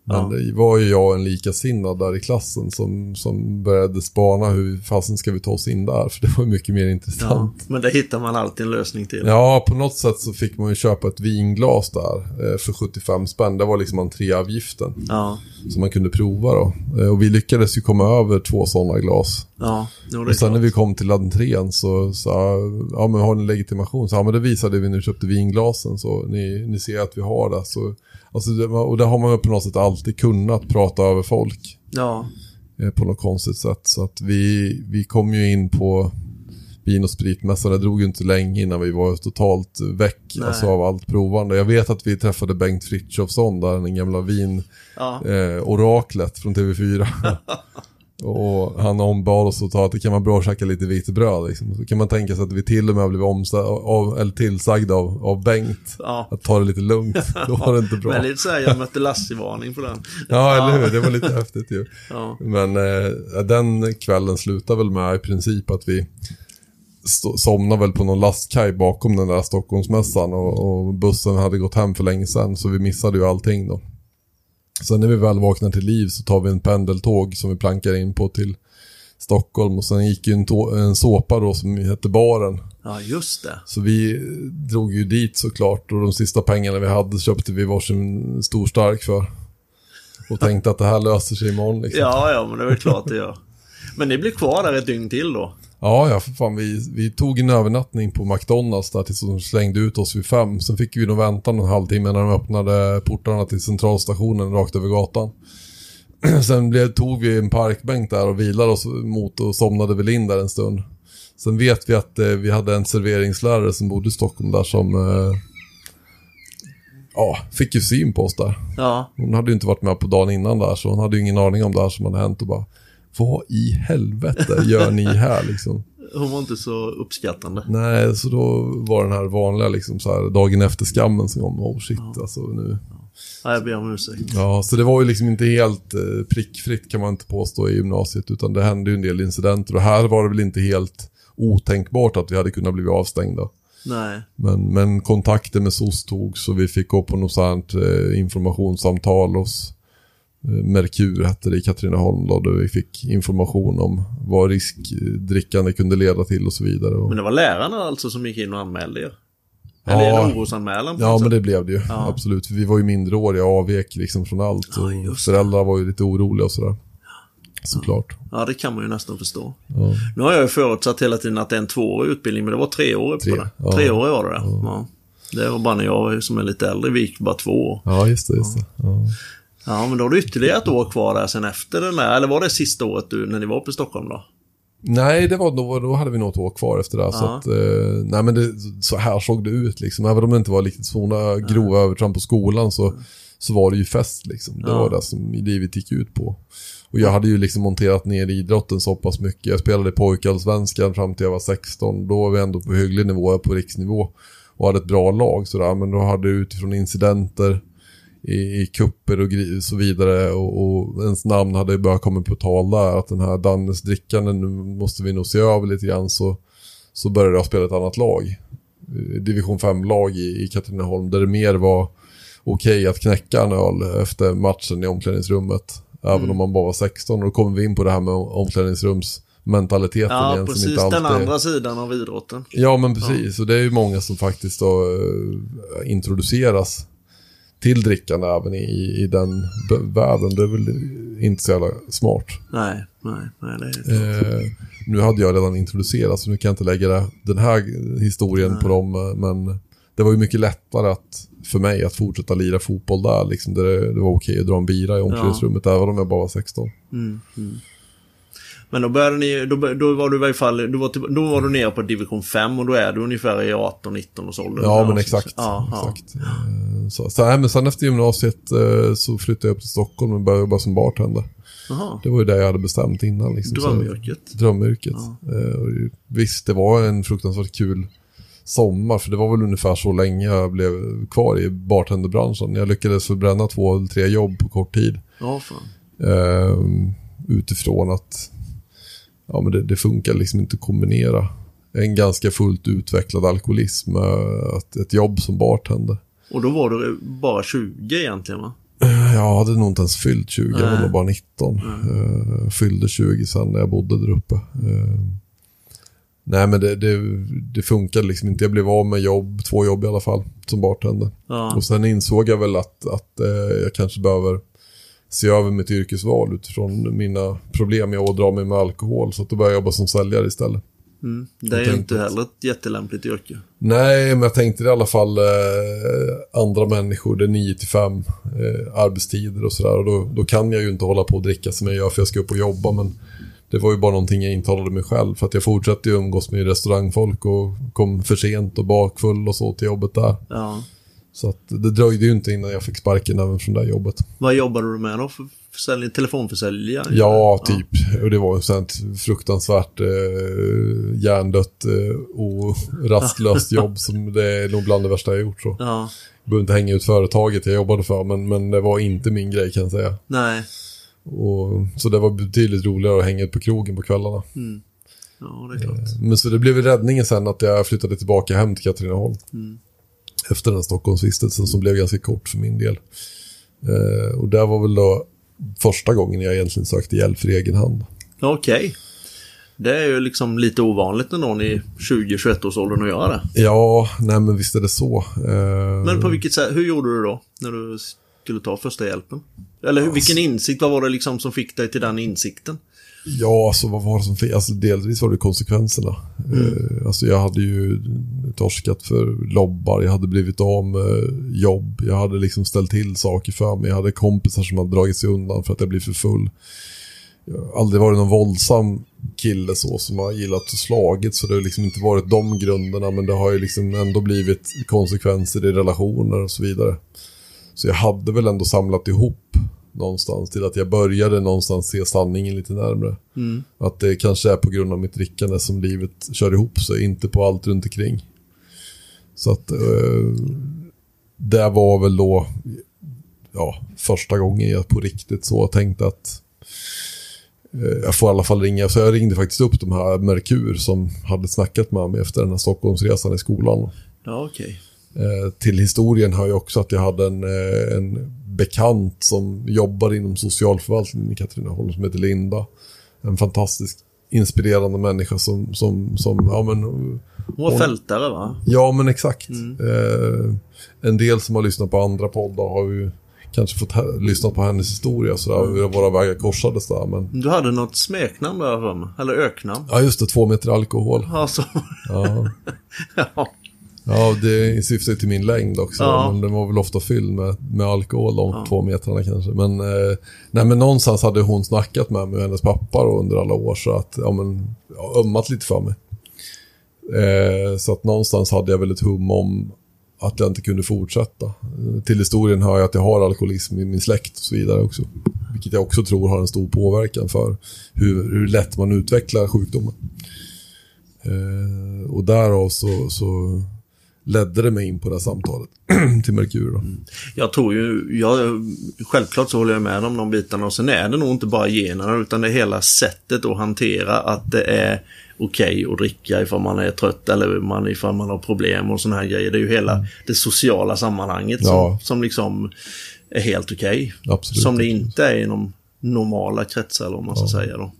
Men Ja. det var ju jag en likasinnad där i klassen som, som började spana hur fasen ska vi ta oss in där? För det var mycket mer Ja, intressant. men det hittar man alltid en lösning till. Ja, på något sätt så fick man ju köpa ett vinglas där eh, för 75 spänn. Det var liksom entréavgiften Ja, som man kunde prova då. Eh, och vi lyckades ju komma över två sådana glas. ja. Det Och sen när klart. vi kom till entrén så sa ja men har ni legitimation? Så, ja men det visade vi när vi köpte vinglasen så ni, ni ser att vi har det. Så, alltså och det har man ju på något sätt alltid kunnat prata över folk Ja, eh, på något konstigt sätt. Så att vi, vi kom ju in på vin och spritmässan. Det drog ju inte länge innan vi var totalt väck Nej. alltså, av allt provande. Jag vet att vi träffade Bengt Frithiofsson där, den gamla vin ja. eh, från TV4. [laughs] [laughs] och han ombad oss att ta att det kan vara bra att käka lite vitt bröd. Liksom. Så kan man tänka sig att vi till och med av, eller tillsagda av, av Bengt ja. att ta det lite lugnt. Då var det inte bra. Men lite såhär, jag mötte Lassie-varning på den. Ja, eller hur? Det var lite häftigt ju. Ja, Men eh, den kvällen slutade väl med i princip att vi somnade väl på någon lastkaj bakom den där Stockholmsmässan och, och bussen hade gått hem för länge sedan så vi missade ju allting då. Sen när vi väl vaknar till liv så tar vi en pendeltåg som vi plankar in på till Stockholm och sen gick ju en, en såpa då som hette Baren. ja just det. Så vi drog ju dit såklart och de sista pengarna vi hade köpte vi varsin stor stark för. Och tänkte att det här löser sig imorgon liksom. Ja, ja, men det är väl klart det gör. Men ni blir kvar där ett dygn till då? Ja, ja, för fan. Vi, vi tog en övernattning på McDonalds där tills de slängde ut oss vid fem. Sen fick vi nog vänta en halvtimme när de öppnade portarna till centralstationen rakt över gatan. [clears throat] Sen blev, tog vi en parkbänk där och vilade oss mot och somnade väl in där en stund. Sen vet vi att eh, vi hade en serveringslärare som bodde i Stockholm där som eh, ja, fick ju syn på oss där. Ja, Hon hade ju inte varit med på dagen innan där så hon hade ju ingen aning om det här som hade hänt och bara Vad i helvete gör ni här liksom? [laughs] hon var inte så uppskattande. Nej, så då var den här vanliga liksom så här dagen efter skammen som kom. Oh shit, alltså nu. Ja, jag ber om ursäkt. Ja, så det var ju liksom inte helt eh, prickfritt kan man inte påstå i gymnasiet. Utan det hände ju en del incidenter. Och här var det väl inte helt otänkbart att vi hade kunnat bli avstängda. Nej. Men, men kontakter med SOS togs så vi fick gå på något sånt eh, informationssamtal hos Merkur hette det i Katrineholm då, där vi fick information om vad riskdrickande kunde leda till och så vidare. Men det var lärarna alltså som gick in och anmälde er? Eller Ja. en orosanmälan Ja, men det blev det ju. Ja. Absolut. För vi var ju mindreåriga och avvek liksom från allt. Ja, och föräldrar var ju lite oroliga och sådär. Såklart. Ja, det kan man ju nästan förstå. Ja. Nu har jag ju förutsatt hela tiden att det är en tvåårig utbildning, men det var treårig Tre, på det. ja. Treårig var det det. Ja. Det var bara när jag som är lite äldre, vi gick bara två år. ja, just det. Just det. Ja. Ja, men då har du ytterligare ett år kvar där sen efter den där, eller var det sista året du, när ni var uppe i Stockholm då? Nej, det var då, då hade vi nog ett år kvar efter det. Så, Ja. att, eh, nej, men det, så här såg det ut liksom. Även om det inte var riktigt sådana grova övertramp på skolan så, så var det ju fest liksom. Det Ja. var det som livet gick ut på. Och jag hade ju liksom monterat ner idrotten så pass mycket. Jag spelade pojkallsvenskan fram till jag var 16. Då var vi ändå på hygglig nivå, på riksnivå. Och hade ett bra lag sådär. Men då hade jag utifrån incidenter i, i kupper och så vidare och, och ens namn hade börjat komma på tal där att den här Dannes drickande nu måste vi nog se över lite grann så, så började jag spela ett annat lag. Eh, Division 5-lag i, i Katrineholm där det mer var okej att knäcka en öl efter matchen i omklädningsrummet. Även om man bara var 16 och då kommer vi in på det här med omklädningsrumsmentaliteten Ja, igen som precis. inte alltid Den andra sidan av idrotten. Ja, men precis. Och det är ju många som faktiskt då eh, introduceras till drickande även i, i den världen. Det är väl inte så jävla smart. Nej, nej, nej, det är Eh, nu hade jag redan introducerats så nu kan jag inte lägga den här historien på dem. eh, Men det var ju mycket lättare att, för mig att fortsätta lira fotboll där. Liksom, där det, det var okej att dra en bira i omklädningsrummet även om jag bara var 16. Mm, mm. Men då började ni, då, då var du i varje fall, då var, då var du nere på division 5 och då är du ungefär i 18-19 års ålder. Ja, men exakt. Ja, ja. exakt. Eh, Så, så, nej, men sen efter gymnasiet eh, så flyttade jag upp till Stockholm och började jobba som bartender. Jaha. Det var ju det jag hade bestämt innan. Liksom. Så- Drömyrket. Drömyrket. Eh, visst, det var en fruktansvärt kul sommar, för det var väl ungefär så länge jag blev kvar i bartenderbranschen. Jag lyckades förbränna två eller tre jobb på kort tid. Ja, fan. Eh, utifrån att ja, men det, det funkar liksom inte att kombinera en ganska fullt utvecklad alkoholism med ett, ett jobb som bartender. Och då var du bara 20 egentligen va? Eh, jag hade nog inte ens fyllt 20, jag var Nej. bara 19. Eh, fyllde 20 sen när jag bodde där uppe. Eh, nej, men det, det, det funkade liksom inte. Jag blev av med jobb, två jobb i alla fall, som bartender. Ja. Och sen insåg jag väl att, att jag kanske behöver se över mitt yrkesval utifrån mina problem att dra mig med alkohol. Så att då började jag jobba som säljare istället. Mm. Det är Jag ju inte heller ett jättelämpligt yrke. Nej, men jag tänkte i alla fall eh, andra människor, det är 9 till 5 eh, arbetstider och sådär. Och då, då kan jag ju inte hålla på och dricka som jag gör för jag ska upp och jobba. Men det var ju bara någonting jag intalade mig själv. För att jag fortsatte ju umgås med restaurangfolk och kom för sent och bakfull och så till jobbet där. Ja. Så att det dröjde ju inte innan jag fick sparken även från det här jobbet. Vad jobbade du med då? För försäljning? Telefonförsäljare? Ja, typ. Och det var ju sånt fruktansvärt eh, hjärndött eh, och [laughs] rastlöst jobb som det är nog bland det värsta jag gjort. Så. Ja. Jag behöver inte hänga ut företaget jag jobbade för, men, men det var inte min grej kan jag säga. Nej. Och, så det var betydligt roligare att hänga ut på krogen på kvällarna. Ja, det är klart. Men så det blev räddningen sen att jag flyttade tillbaka hem till Katrineholm. Efter den Stockholmsvistelsen som blev ganska kort för min del. Eh, och där var väl då första gången jag egentligen sökte hjälp för egen hand. Okej. Det är ju liksom lite ovanligt ändå i 20-21 års åldern att göra det. Ja, nej men visst är det så. Eh, Men på vilket sätt, hur gjorde du då? När du skulle ta första hjälpen? Eller hur, vilken insikt, vad var det liksom som fick dig till den insikten? Ja, alltså vad var det som fick? Alltså delvis var det konsekvenserna. Eh, alltså jag hade ju torskat för lobbar, jag hade blivit av med jobb, jag hade liksom ställt till saker för mig, jag hade kompisar som hade dragit sig undan för att jag blivit för full. Jag har aldrig varit någon våldsam kille så som har gillat att slagit så det har liksom inte varit de grunderna men det har ju liksom ändå blivit konsekvenser i relationer och så vidare. Så jag hade väl ändå samlat ihop någonstans till att jag började någonstans se sanningen lite närmre. Att det kanske är på grund av mitt drickande som livet kör ihop sig, inte på allt runt omkring. Så att eh, det var väl då ja, första gången jag på riktigt så tänkte att eh, jag får i alla fall ringa. Så jag ringde faktiskt upp de här Merkur som hade snackat med mig efter den här Stockholmsresan i skolan. Ja, okej. Eh, till historien har jag också att jag hade en, eh, en bekant som jobbar inom socialförvaltningen i Katrineholm som heter Linda. En fantastiskt inspirerande människa som, som, som ja men... Hon var fältare va? Ja men exakt. Eh, en del som har lyssnat på andra poddar har ju kanske fått lyssna på hennes historia så där, hur våra vägar korsades där. Men, Du hade något smeknamn där för mig, eller öknamn. ja just det, två meter alkohol. Alltså, Ja, ja. [laughs] ja det syftar ju till min längd också. Ja. Men den var väl ofta fylld med, med alkohol, de två metrarna kanske. Men, eh, nej, men någonstans hade hon snackat med mig och hennes pappa då, under alla år. Så att, ja men, ja, ömmat lite för mig. Eh, så att någonstans hade jag väl ett hum om att jag inte kunde fortsätta. Till historien hör jag att jag har alkoholism i min släkt och så vidare också. Vilket jag också tror har en stor påverkan för hur, hur lätt man utvecklar sjukdomen. Eh, och därav så, så ledde det mig in på det här samtalet [clears throat] till Merkur. Då. Jag tror ju, jag, självklart så håller jag med om de bitarna och sen är det nog inte bara generna utan det är hela sättet att hantera att det är okej att dricka ifall man är trött eller man, ifall man har problem och sådana här grejer. Det är ju hela det sociala sammanhanget som, Ja. som liksom är helt okej. Absolut. Som det inte är inom normala kretsar vad man ska säga då.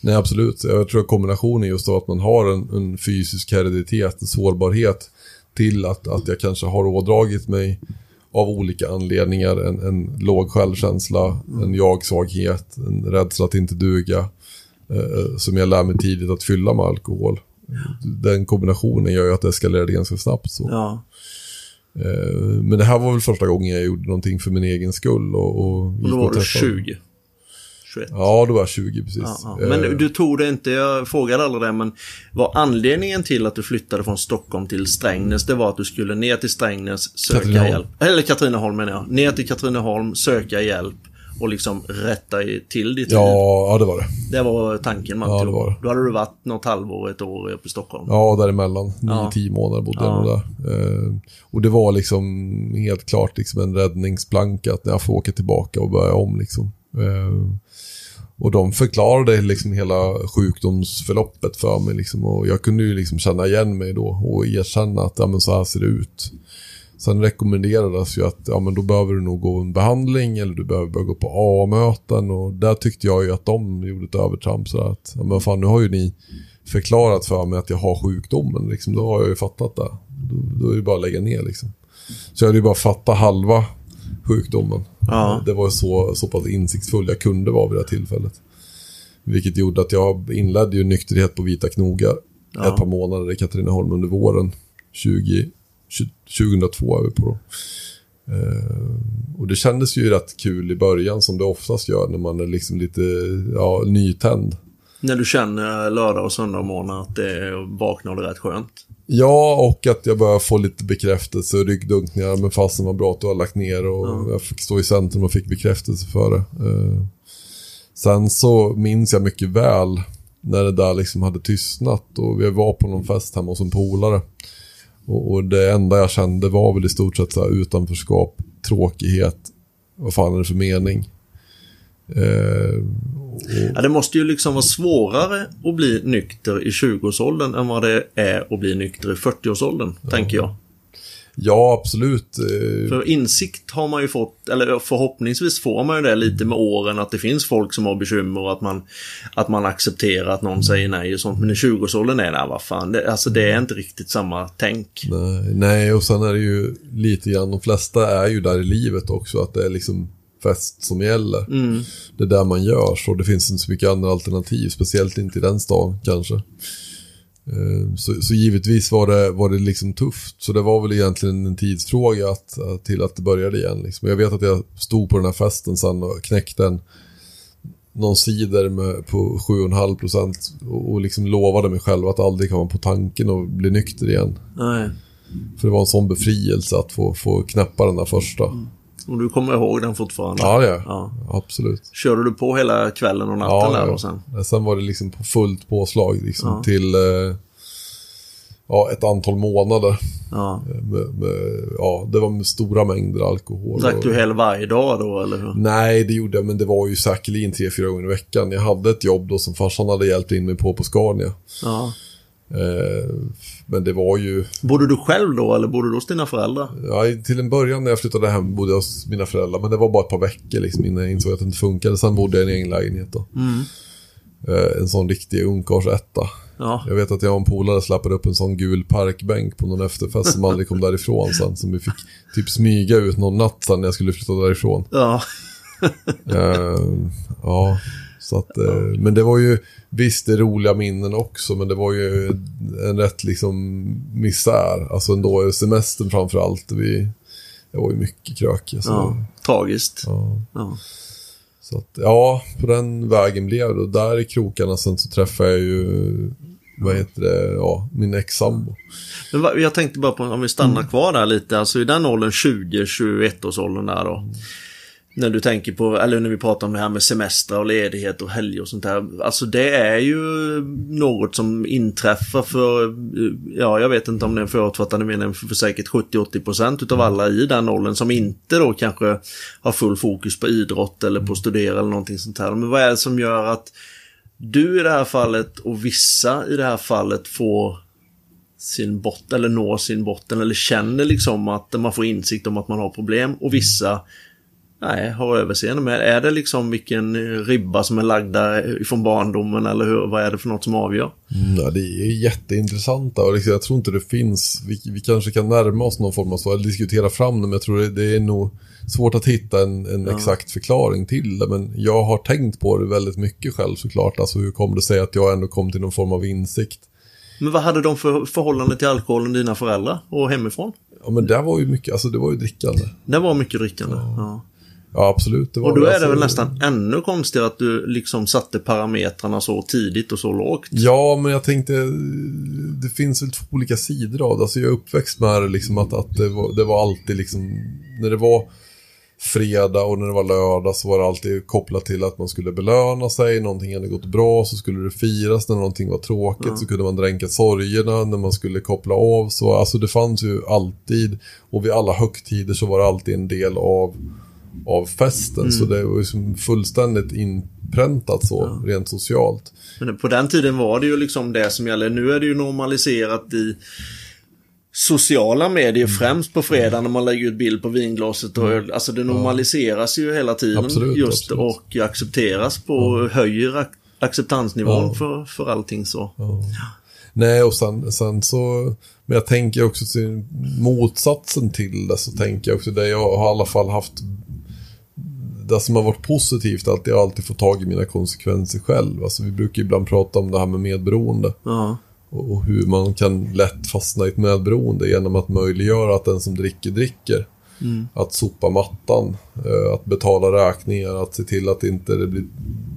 Nej, absolut. Jag tror att kombinationen just av att man har en, en fysisk hereditet, en sårbarhet till att, att jag kanske har ådragit mig av olika anledningar en, en låg självkänsla, en jag-svaghet, en rädsla att inte duga. Eh, som jag lär mig tidigt att fylla med alkohol. Den kombinationen gör ju att det eskalerade ganska snabbt. Så. Ja. Eh, men det här var väl första gången jag gjorde någonting för min egen skull. Och, och, Och då var du träffade- 20. 21. Ja, då var jag 20 precis. Ja, ja. Men Eh, du tog det inte, jag frågade aldrig det, men var anledningen till att du flyttade från Stockholm till Strängnäs, det var att du skulle ner till Strängnäs, söka Katrineholm. hjälp. Eller Katrineholm menar jag. Ner till Katrineholm, söka hjälp och liksom rätta till ditt liv. ja, ja, det var det. Det var tanken man Ja, tog. det var det. Då hade du varit något halvår, ett år uppe i Stockholm. Ja, däremellan. Ja. 9-10 månader bodde jag Ja. där. Eh, och det var liksom helt klart liksom en räddningsplanka att jag får åka tillbaka och börja om. Liksom. Eh, och de förklarade liksom hela sjukdomsförloppet för mig. Liksom, och jag kunde ju liksom känna igen mig då och erkänna att ja, men så här ser det ut. Sen rekommenderades ju att ja, men då behöver du nog gå en behandling eller du behöver börja gå på AA-möten och där tyckte jag ju att de gjorde ett övertramp. Så att, ja, men fan nu har ju ni förklarat för mig att jag har sjukdomen. Liksom, då har jag ju fattat det. Då, då är det bara att lägga ner liksom. Så jag hade ju bara fattat halva sjukdomen. Ja. Det var så, så pass insiktsfull jag kunde vara vid det här tillfället. Vilket gjorde att jag inledde ju nykterhet på Vita knogar Ja. ett par månader i Katrineholm under våren 20, 2002 är vi på då. Eh, och det kändes ju rätt kul i början som det oftast gör när man är liksom lite ja, nytänd. När du känner lördag och söndag morgon att det vaknar det rätt skönt. Ja, och att jag börjar få lite bekräftelse och ryggdunkningar. Men fasen var bra att du har lagt ner och jag fick stå i centrum och fick bekräftelse för det. Eh, sen så minns jag mycket väl när det där liksom hade tystnat och vi var på någon fest hemma hos en polare. Och, och det enda jag kände var väl i stort sett så här utanförskap, tråkighet, vad fan är det för mening? Eh, och, Ja, det måste ju liksom vara svårare att bli nykter i 20-årsåldern än vad det är att bli nykter i 40-årsåldern, tänker jag. ja, absolut. Eh, För insikt har man ju fått, eller förhoppningsvis får man ju det lite med åren, att det finns folk som har bekymmer och att man, att man accepterar att någon säger nej och sånt. Men i 20-årsåldern är det, vad fan, det, alltså det är inte riktigt samma tänk. Nej, nej, och sen är det ju lite grann, de flesta är ju där i livet också, att det är liksom fest som gäller. Det är där man gör, så det finns inte så mycket andra alternativ, speciellt inte i den stan kanske. Eh, Så, så givetvis var det, var det liksom tufft, så det var väl egentligen en tidsfråga att, till att det började igen. Liksom. Jag vet att jag stod på den här festen sen och knäckte en, någon cider med, på 7,5 procent och, och liksom lovade mig själv att aldrig komma på tanken att bli nykter igen. Nej. För det var en sån befrielse att få, få knäppa den där första. Och du kommer ihåg den fortfarande? Ja, det gör. Ja. Absolut. Körde du på hela kvällen och natten där och sen? Sen var det liksom på fullt påslag liksom, Ja. till eh, ja, ett antal månader. Ja. Med, med, ja, det var med stora mängder alkohol. Drack du hel varje dag då, eller hur? Nej, det gjorde jag, men det var ju säkerligen tre, fyra gånger i veckan. Jag hade ett jobb då som farsan hade hjälpt in mig på på Scania. Ja. Eh, men det var ju, Bodde du själv då, eller bodde du hos dina föräldrar? ja, till en början när jag flyttade hem bodde jag hos mina föräldrar, men det var bara ett par veckor liksom, innan jag insåg att det inte funkade. Sen bodde jag i en egen lägenhet då. Eh, en sån riktig ungkarlsetta. Ja. Jag vet att jag och en polare släppade upp en sån gul parkbänk på någon efterfest som aldrig kom därifrån sen. Som vi fick typ smyga ut någon natt sen när jag skulle flytta därifrån. Ja. Eh, ja, så att, eh, men det var ju, visst det är roliga minnen också, men det var ju en rätt liksom misär. Alltså ändå semestern framför allt. Vi, det var ju mycket krök. Alltså. ja. Tragiskt. Ja. Ja. Så att, ja, på den vägen blev det. Och där i krokarna sen så träffade jag ju, vad heter det, ja, min ex-sambo. Jag tänkte bara på, om vi stannar kvar där lite, alltså i den åldern, 20-21 års åldern där då. När du tänker på, eller när vi pratar om det här med semester och ledighet och helg och sånt där. Alltså det är ju något som inträffar för, ja jag vet inte om det är en förutfattade mening för, för säkert 70-80% utav alla i den åldern som inte då kanske har full fokus på idrott eller på att studera eller någonting sånt här. Men vad är det som gör att du i det här fallet och vissa i det här fallet får sin botten eller når sin botten eller känner liksom att man får insikt om att man har problem och vissa nej, har överseende med. Är det liksom vilken ribba som är lagda från barndomen eller hur, vad är det för något som avgör? Mm, ja, det är jätteintressant och liksom, jag tror inte det finns, vi, vi kanske kan närma oss någon form av svar, diskutera fram det, men jag tror det, det är nog svårt att hitta en, en exakt förklaring till det. Men jag har tänkt på det väldigt mycket själv såklart, alltså hur kommer det sig att jag ändå kom till någon form av insikt? Men vad hade de för förhållande till alkoholen, dina föräldrar och hemifrån? Ja men det var ju mycket, alltså det var ju drickande. Det var mycket drickande. Ja. Ja absolut. Det var Och då är det alltså- väl nästan ännu konstigare att du liksom satte parametrarna så tidigt och så lågt. Ja, men jag tänkte, det finns väl två olika sidor av det. Alltså jag är uppväxt med det liksom att, att det, var, det var alltid liksom, när det var fredag och när det var lördag så var det alltid kopplat till att man skulle belöna sig, någonting hade gått bra så skulle det firas, när någonting var tråkigt så kunde man dränka sorgerna, när man skulle koppla av så, alltså det fanns ju alltid, och vid alla högtider så var det alltid en del av, av festen, så det var ju som fullständigt inpräntat så, rent socialt. Men på den tiden var det ju liksom det som gäller. Nu är det ju normaliserat i sociala medier främst på fredag när man lägger ut bild på vinglaset och öl. Alltså det normaliseras ju hela tiden Mm. Absolut, just absolut. och accepteras på, höjer ac- acceptansnivån Ja. för, för allting så. Ja. Nej, och sen, sen så... Men jag tänker också till motsatsen till det så tänker jag också det jag har i alla fall haft... Det som har varit positivt är att jag alltid får tag i mina konsekvenser själv. Alltså vi brukar ibland prata om det här med medberoende. Ja, Och hur man kan lätt fastna i ett medberoende genom att möjliggöra att den som dricker, dricker. Att sopa mattan, eh, att betala räkningar, att se till att det inte blir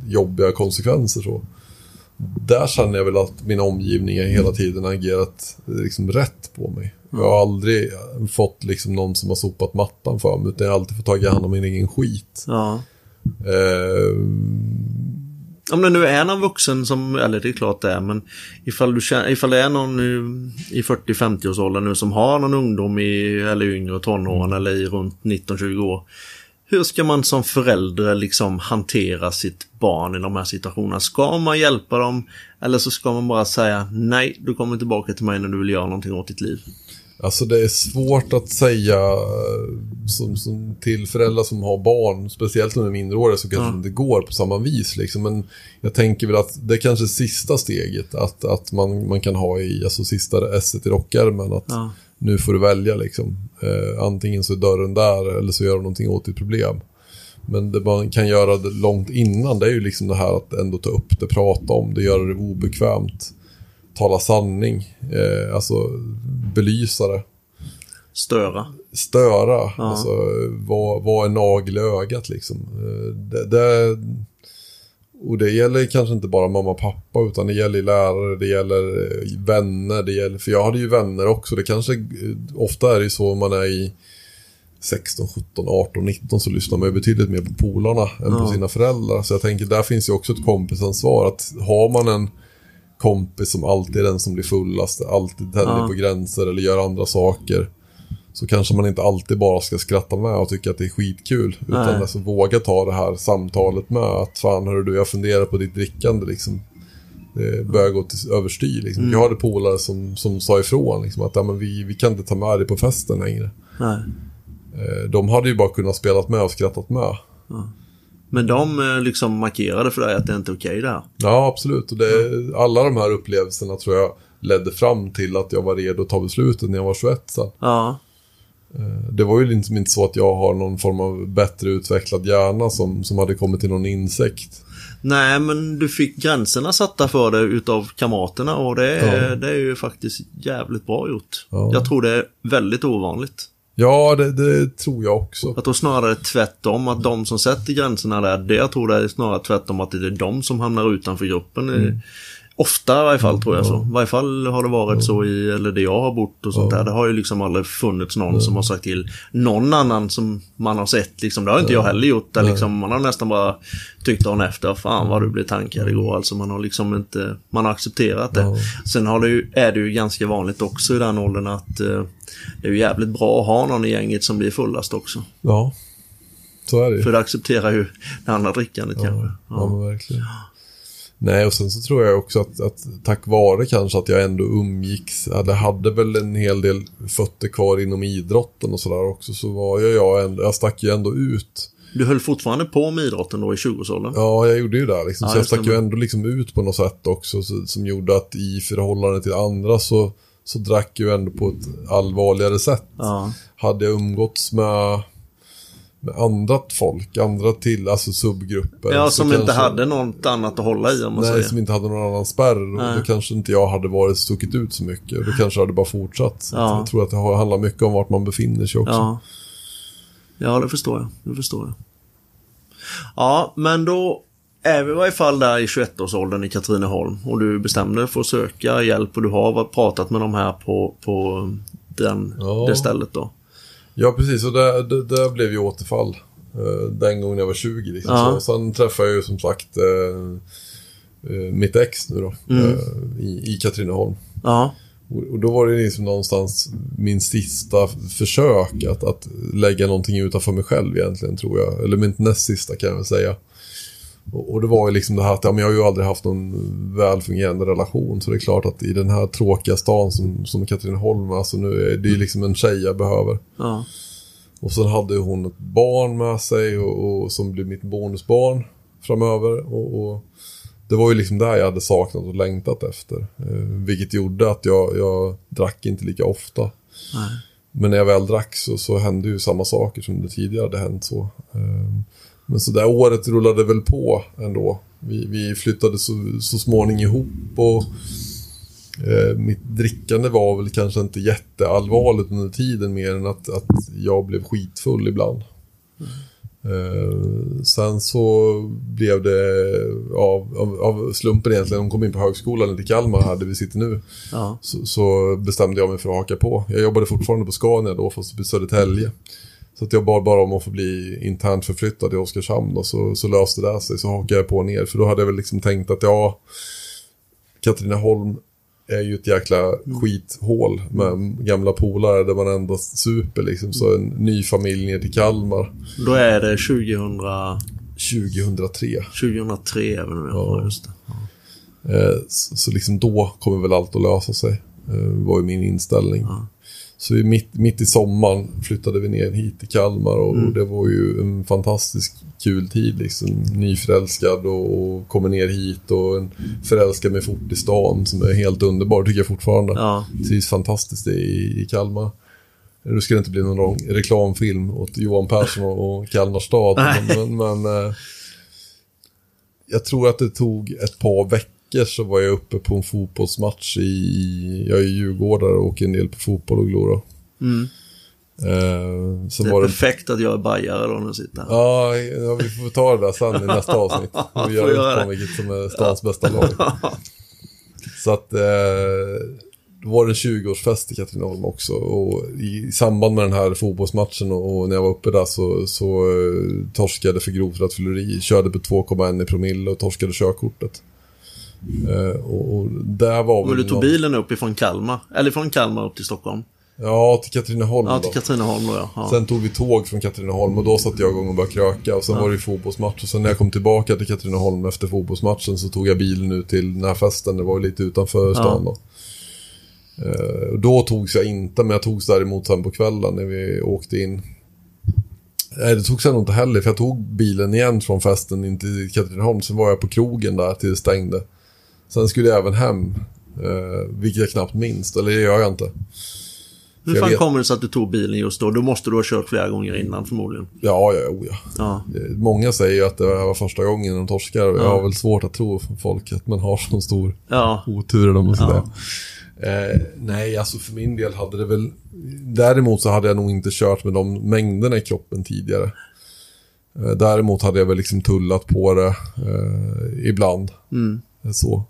jobbiga konsekvenser. så. Där känner jag väl att min omgivning hela tiden agerat eh, liksom rätt på mig. Jag har aldrig fått liksom någon som har sopat mattan för mig, utan jag har alltid fått ta hand om min egen skit. ja. Eh, Om det nu är någon vuxen som, eller det är klart det är, men ifall, du känner, ifall det är någon i, i 40-50-årsåldern nu som har någon ungdom i, eller yngre tonåren eller i runt 19-20 år. Hur ska man som förälder liksom hantera sitt barn i de här situationerna? Ska man hjälpa dem eller så ska man bara säga nej, du kommer tillbaka till mig när du vill göra någonting åt ditt liv? Alltså det är svårt att säga eh, som, som till föräldrar som har barn, speciellt när de är minderåriga, så kanske Ja. det inte går på samma vis. Liksom. Men jag tänker väl att det är kanske sista steget, att, att man, man kan ha i alltså, sista esset i rockärmen. Att Ja. Nu får du välja liksom. Eh, antingen så är dörren där eller så gör du någonting åt ditt problem. Men det man kan göra långt innan, det är ju liksom det här att ändå ta upp det, prata om det, göra det obekvämt. Tala sanning, eh, alltså belysa det Störa. störa. Ja. Alltså, vad, vad är nagel i ögat liksom? Eh, Det, det, och det gäller kanske inte bara mamma och pappa utan det gäller lärare, det gäller eh, vänner, det gäller, för jag hade ju vänner också. Det kanske, eh, ofta är det ju så om man är i 16, 17, 18, 19 så lyssnar man ju betydligt mer på polarna än på Ja. sina föräldrar. Så jag tänker, där finns ju också ett kompisansvar. Att har man en kompis som alltid är den som blir fullast, alltid tänder Ja. på gränser eller gör andra saker. Så kanske man inte alltid bara ska skratta med och tycka att det är skitkul. Utan alltså våga ta det här samtalet med att fan hörru du, jag funderar på ditt drickande liksom. Det börjar gå till överstyr liksom. Mm. Jag hade polare som, som sa ifrån liksom, att ja, men vi, vi kan inte ta med dig på festen längre. Nej. Eh, De hade ju bara kunnat spela med och skrattat med. Men de eh, liksom markerade för dig att det inte är okej det här. Ja, absolut. Och det, alla de här upplevelserna tror jag ledde fram till att jag var redo att ta beslutet när jag var 21 sen. Ja. Eh, Det var ju liksom inte så att jag har någon form av bättre utvecklad hjärna som, som hade kommit till någon insikt. Nej, men du fick gränserna satta för dig utav kamraterna och det är, Ja. det är ju faktiskt jävligt bra gjort. Ja. Jag tror det är väldigt ovanligt. Ja, det, det tror jag också. Jag tror snarare tvärtom, att de som sätter gränserna där, det jag tror det är snarare tvärtom att det är de som hamnar utanför gruppen. Mm. Ofta i varje fall tror jag så. I varje fall har det varit så i, eller det jag har bott och sånt Ja. där. Det har ju liksom aldrig funnits någon som har sagt till någon annan som man har sett liksom. Det har inte jag heller gjort. Där liksom, man har nästan bara tyckt dagen efter, fan vad du blev tankad igår. Alltså man har liksom inte, man har accepterat det. Ja. Sen har det ju, är det ju ganska vanligt också i den åldern att eh, det är ju jävligt bra att ha någon i gänget som blir fullast också. Ja, så är det ju. För det accepterar ju det andra drickandet kanske. Ja, Ja. verkligen. Nej, och sen så tror jag också att, att tack vare kanske att jag ändå umgicks, eller hade väl en hel del fötter kvar inom idrotten och sådär också, så var jag, jag ändå, jag stack ju ändå ut. Du höll fortfarande på med idrotten då i 20-årsåldern? Ja, jag gjorde ju det liksom. Ja, så jag stack ju ändå liksom ut på något sätt också, så, som gjorde att i förhållande till andra så, så drack jag ju ändå på ett allvarligare sätt. Ja. Hade jag umgåtts med, med andra folk, andra till, alltså subgrupper. Ja, som inte kanske- hade något annat att hålla i om man Nej, säger. som inte hade någon annan spärr. Och Nej. då kanske inte jag hade varit stuckit ut så mycket. Då kanske hade bara fortsatt. Ja. Jag tror att det handlar mycket om vart man befinner sig också. Ja. ja, det förstår jag. Det förstår jag. Ja, men då är vi i varje fall där i 21-årsåldern i Katrineholm och du bestämde dig för att söka hjälp och du har pratat med de här på, på den, Ja. det stället då. Ja, precis. Och det, det, det blev ju återfall. eh, Den gången jag var 20 liksom. Ja. Så, sen träffade jag ju som sagt eh, eh, mitt ex nu då. Mm. eh, i, I Katrineholm. Ja, Och, och då var det liksom någonstans min sista försök att, att lägga någonting utanför mig själv egentligen tror jag. Eller mitt näst sista kan jag väl säga. Och, det var ju liksom det här att ja, men jag har ju aldrig haft någon välfungerande relation. Så det är klart att i den här tråkiga stan som, som Katrineholm, alltså nu är det ju liksom en tjej jag behöver. Ja. Och sen hade hon ett barn med sig och, och som blev mitt bonusbarn framöver. Och, och det var ju liksom där jag hade saknat och längtat efter. Eh, vilket gjorde att jag, jag drack inte lika ofta. Nej. Men när jag väl drack så, så hände ju samma saker som det tidigare hade hänt så. Eh, men så där året rullade väl på ändå. Vi, vi flyttade så, så småningom ihop och eh, mitt drickande var väl kanske inte jätteallvarligt under tiden mer än att, att jag blev skitfull ibland. Eh, sen så blev det av, av, av slumpen egentligen, de kom in på högskolan i Kalmar här där vi sitter nu. Ja. Så, så bestämde jag mig för att haka på. Jag jobbade fortfarande på Scania då, fast i Södertälje. Så att jag bad bara om att få bli internt förflyttad i Oskarshamn då, så, så löste det sig. Så hakade jag på ner, för då hade jag väl liksom tänkt att ja, Katrineholm är ju ett jäkla skithål med gamla polare där man endast super liksom. Så en ny familj ner till Kalmar Då är det 2000, 2003. 2003 även om jag Ja. ja. just det. Eh, så, så liksom då kommer väl allt att lösa sig. Eh, var ju min inställning. Ja. Så vi mitt, mitt i sommaren flyttade vi ner hit till Kalmar och, och det var ju en fantastisk kul tid liksom. Nyförälskad och, och kommer ner hit och en förälskad mig fort i stan som är helt underbar tycker jag fortfarande. Ja. Trivs fantastiskt i, i Kalmar. Nu ska det inte bli någon lång reklamfilm åt Johan Persson och, Kalmar stad. Men, men, men eh, jag tror att det tog ett par veckor så var jag uppe på en fotbollsmatch i, jag är djurgårdare och åker en del på fotboll och glor. Mm. Sen Det är var det, perfekt att jag är bajare då när sitter här. ja, ja, vi får ta det där sen i nästa [laughs] avsnitt. Vi gör göra det. vilket som är stans bästa lag. [laughs] Så att eh, då var det en 20-årsfest i Katrineholm också och i samband med den här fotbollsmatchen och, när jag var uppe där så, så eh, torskade för grovt rattfylleri, körde på 2,1 i promille och torskade körkortet. Eh, och, och där var Men du tog någon- bilen upp ifrån Kalmar, eller från Kalmar upp till Stockholm? Ja, till Katrineholm Ja, då. till Katrineholm då ja. ja. Sen tog vi tåg från Katrineholm och då satte jag igång och började kröka och sen var det ju fotbollsmatch och sen när jag kom tillbaka till Katrineholm efter fotbollsmatchen så tog jag bilen ut till den här festen, det var ju lite utanför stan då. Eh, och då togs jag inte, men jag togs däremot sen på kvällen när vi åkte in. Nej, det togs jag nog inte heller, för jag tog bilen igen från festen in till Katrineholm, sen var jag på krogen där till det stängde. Sen skulle jag även hem, eh, vilket jag knappt minns, eller det gör jag inte. Hur fan vet- kommer det sig att du tog bilen just då? Då måste du ha kört flera gånger innan förmodligen. Ja, ja, oh, ja. Ja. Många säger ju att det var första gången de torskar och jag Ja. har väl svårt att tro folk att man har så stor Ja. otur eller Ja. säga. Eh, nej, alltså för min del hade det väl... Däremot så hade jag nog inte kört med de mängderna i kroppen tidigare. Eh, däremot hade jag väl liksom tullat på det eh, ibland. Mm. Så.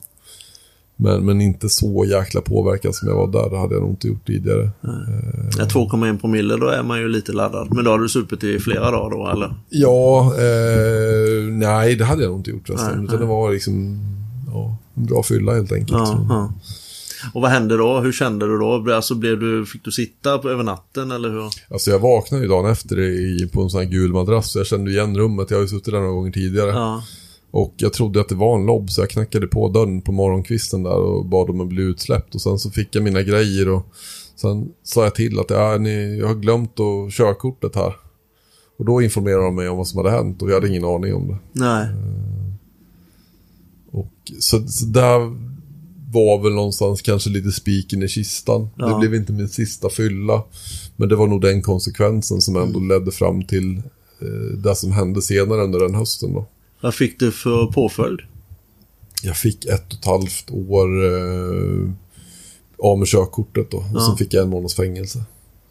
Men, men inte så jäkla påverkad som jag var där. Det hade jag nog inte gjort tidigare. Ja, 2,1 promille, då är man ju lite laddad. Men då har du supit i flera dagar då, eller? Ja, eh, nej det hade jag nog inte gjort. Nej, utan det var liksom ja, en bra fylla helt enkelt. Ja, ja. Och vad hände då? Hur kände du då? Alltså, blev du, fick du sitta på, över natten, eller hur? Alltså jag vaknade ju dagen efter i, på en sån här gul madrass. Så jag kände igen rummet. Jag har ju suttit där några gånger tidigare. Ja. Och jag trodde att det var en lobb så jag knackade på dörren på morgonkvisten där och bad om att bli utsläppt. Och sen så fick jag mina grejer och sen sa jag till att ja, ni, jag har glömt att körkortet här. Och då informerade de mig om vad som hade hänt och jag hade ingen aning om det. Nej. Och så, så där var väl någonstans kanske lite spiken i kistan. Ja. Det blev inte min sista fylla. Men det var nog den konsekvensen som ändå ledde fram till eh, det som hände senare under den hösten då. Vad fick du för påföljd? Jag fick ett och ett halvt år eh, av med körkortet då. Och Ja. sen fick jag en månads fängelse.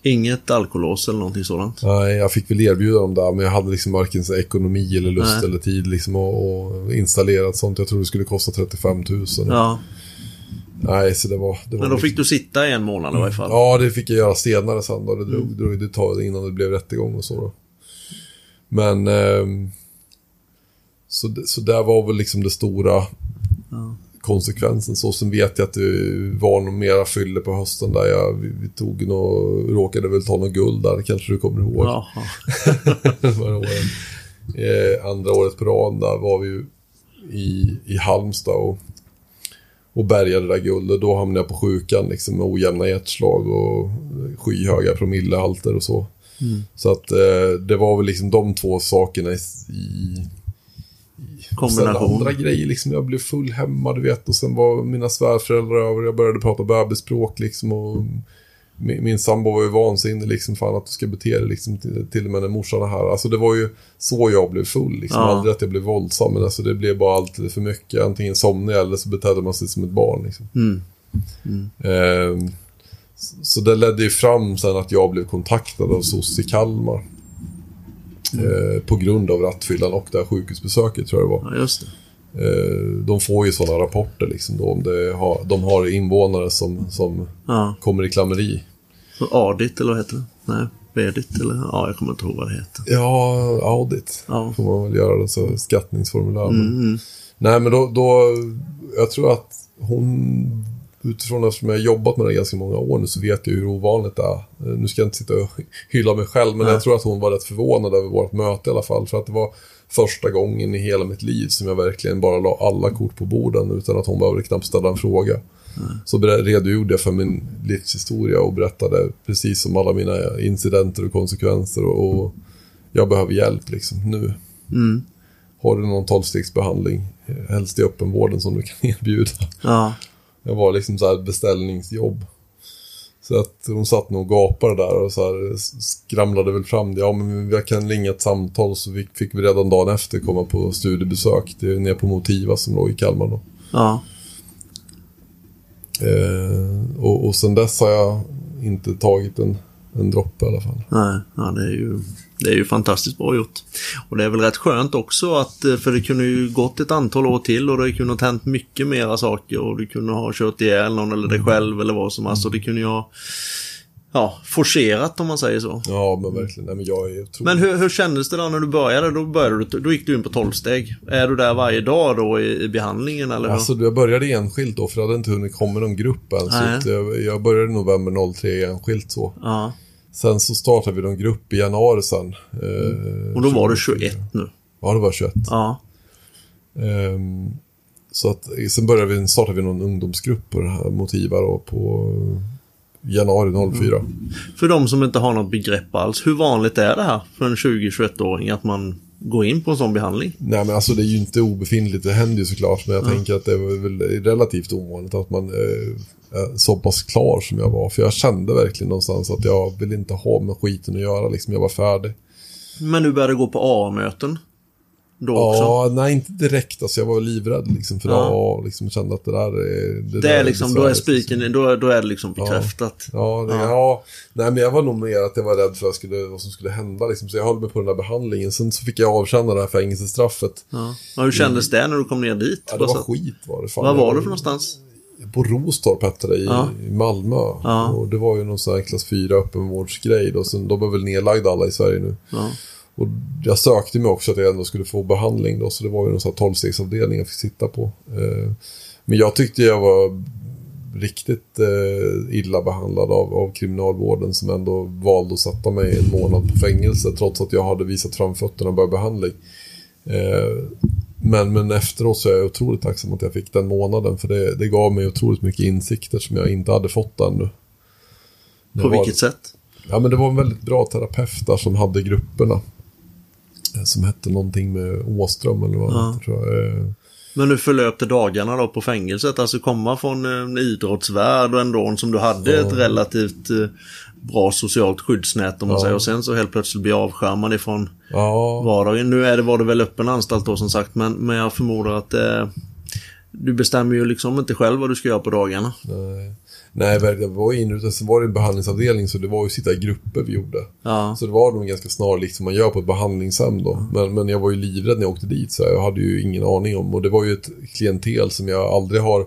Inget alkolås eller någonting sådant? Nej, jag fick väl erbjuda dem där, men jag hade liksom varken så ekonomi eller lust Nej. eller tid liksom att installera ett sånt. Jag tror det skulle kosta 35 000. Ja. Nej, så det var... Det var Men då liksom- fick du sitta i en månad i varje fall? Ja, det fick jag göra senare sen då. Det drog, Mm. drog det tag innan det blev rättegång och så då. Men... ehm, så, så där var väl liksom det stora Ja. konsekvensen. Så sen vet jag att det var nog mera fylle på hösten där jag, vi, vi tog nog, råkade väl ta något guld där, kanske du kommer ihåg. [laughs] Åren. Eh, andra året på rad där var vi i, i Halmstad och, och bärgade det där guldet. Då hamnade jag på sjukan liksom, med ojämna hjärtslag och skyhöga promillehalter och så. Mm. Så att eh, det var väl liksom de två sakerna i... i och sen Kombination. andra grejer, liksom, jag blev full hemma, du vet. Och sen var mina svärföräldrar över, jag började prata bebisspråk liksom. Och min, min sambo var ju vansinnig, liksom, fan att du ska bete dig liksom, till, till och med när morsan är här. Alltså det var ju så jag blev full, liksom. Ja. Aldrig att jag blev våldsam, men alltså det blev bara alltid för mycket. Antingen somnade jag eller så betedde man sig som ett barn, liksom. Mm. Så- så det ledde ju fram sen att jag blev kontaktad av SOS i Kalmar. Eh, på grund av rattfyllan och det här sjukhusbesöket tror jag det var. Ja, just det. Eh, de får ju sådana rapporter liksom då om det har, de har invånare som, som Ja. kommer i klammeri. Adit, eller vad heter det? Nej, Bedit, eller? Ja, jag kommer inte ihåg vad det heter. Ja, audit Ja. får man väl göra, det, så skattningsformulär. Mm, mm. Nej, men då, då, jag tror att hon, utifrån eftersom jag har jobbat med det ganska många år nu, så vet jag hur ovanligt det är. Eh, Nu ska jag inte sitta och [laughs] hylla mig själv, men Nej. jag tror att hon var rätt förvånad över vårt möte i alla fall. För att det var första gången i hela mitt liv som jag verkligen bara la alla kort på borden utan att hon behövde knappt ställa en fråga. Så ber- redogjorde jag för min livshistoria och berättade precis om alla mina incidenter och konsekvenser och, och jag behöver hjälp liksom nu. Mm. Har du någon tolvstegsbehandling, eh, helst i öppenvården som du kan [laughs] erbjuda. Ja. Jag var liksom så här beställningsjobb. Så att hon satt nog och gapade där och så här skramlade väl fram det. Ja, men jag kan ringa ett samtal så vi fick vi redan dagen efter komma på studiebesök. Det är nere på Motiva som låg i Kalmar då. Ja. Eh, och, och sen dess har jag inte tagit en, en droppe i alla fall. Nej, ja, det är ju det är ju fantastiskt bra gjort. Och det är väl rätt skönt också att, eh, för det kunde ju gått ett antal år till och det kunde ha hänt mycket mera saker och du kunde ha kört ihjäl någon eller dig själv eller vad som helst. Och det kunde ju ha, ja, forcerat om man säger så. Ja, men verkligen. Nej, men jag är otroligt... Men hur, hur kändes det då när du började? Då, började du, då gick du in på 12 steg. Är du där varje dag då i, i behandlingen eller? Alltså, jag började enskilt då, för jag hade inte hunnit komma någon grupp än. Så Nej. jag, jag började november 03 enskilt så. Ja, Sen så startade vi någon grupp i januari sen. Eh, och då var du 21 nu. Ja, det var 21. Ja, Ehm, så att, sen började vi, startade vi någon ungdomsgrupp på det här Motiva då, på januari 04. För de som inte har något begrepp alls, hur vanligt är det här för en 20-21-åring att man går in på en sån behandling? Nej men alltså det är ju inte obefintligt, det händer ju såklart. Men jag tänker att det var väl relativt ovanligt att man eh, är så pass klar som jag var. För jag kände verkligen någonstans att jag vill inte ha med skiten att göra. Liksom, jag var färdig. Men du började gå på AA-möten? Då också? Ja, nej inte direkt. Alltså jag var livrädd liksom. För Ja. ja. liksom kände att det där är... Det där är liksom, då är besvärligt, liksom. spiken, då, då är det liksom bekräftat. Ja, det, Ja. ja. nej men jag var nog mer att jag var rädd för vad, skulle, vad som skulle hända liksom. Så jag höll mig på den där behandlingen. Sen så fick jag avtjäna det här fängelsestraffet. Ja. Ja, hur kändes det när du kom ner dit? Ja, det var Så- skit var det. Fan. Vad var du för någonstans? På Rostorp hette det i, Ja. i Malmö. Ja. Och det var ju någon sån här klass 4 öppenvårdsgrej då. Sen, de är väl nedlagda alla i Sverige nu. Ja. Och jag sökte mig också att jag ändå skulle få behandling då. Så det var ju någon sån här 12-stegsavdelning jag fick sitta på. Eh, men jag tyckte jag var riktigt eh, illa behandlad av, av kriminalvården som ändå valde att sätta mig en månad på fängelse trots att jag hade visat framfötterna och börjat behandling. Eh, men, men efteråt så är jag otroligt tacksam att jag fick den månaden för det, det gav mig otroligt mycket insikter som jag inte hade fått ännu. Det På var- vilket sätt? Ja, men det var en väldigt bra terapeut där som hade grupperna. Eh, Som hette någonting med Åström eller vad Ja. tror jag. Eh, Men hur förlöpte dagarna då på fängelset? Alltså komma från en idrottsvärld och ändå som du hade Ja. ett relativt eh, bra socialt skyddsnät om man Ja. säger. Och sen så helt plötsligt bli avskärmad ifrån Ja, vardagen. Nu är det, var det väl öppen anstalt då som sagt, men, men jag förmodar att eh, du bestämmer ju liksom inte själv vad du ska göra på dagarna. nej. Nej, verkligen. Det var ju inrutad. Sen var det en behandlingsavdelning så det var ju sitta i grupper vi gjorde. Ja, Så det var nog ganska snarlikt som man gör på ett behandlingshem då. Men, men jag var ju livrädd när jag åkte dit så jag hade ju ingen aning om. Och det var ju ett klientel som jag aldrig har,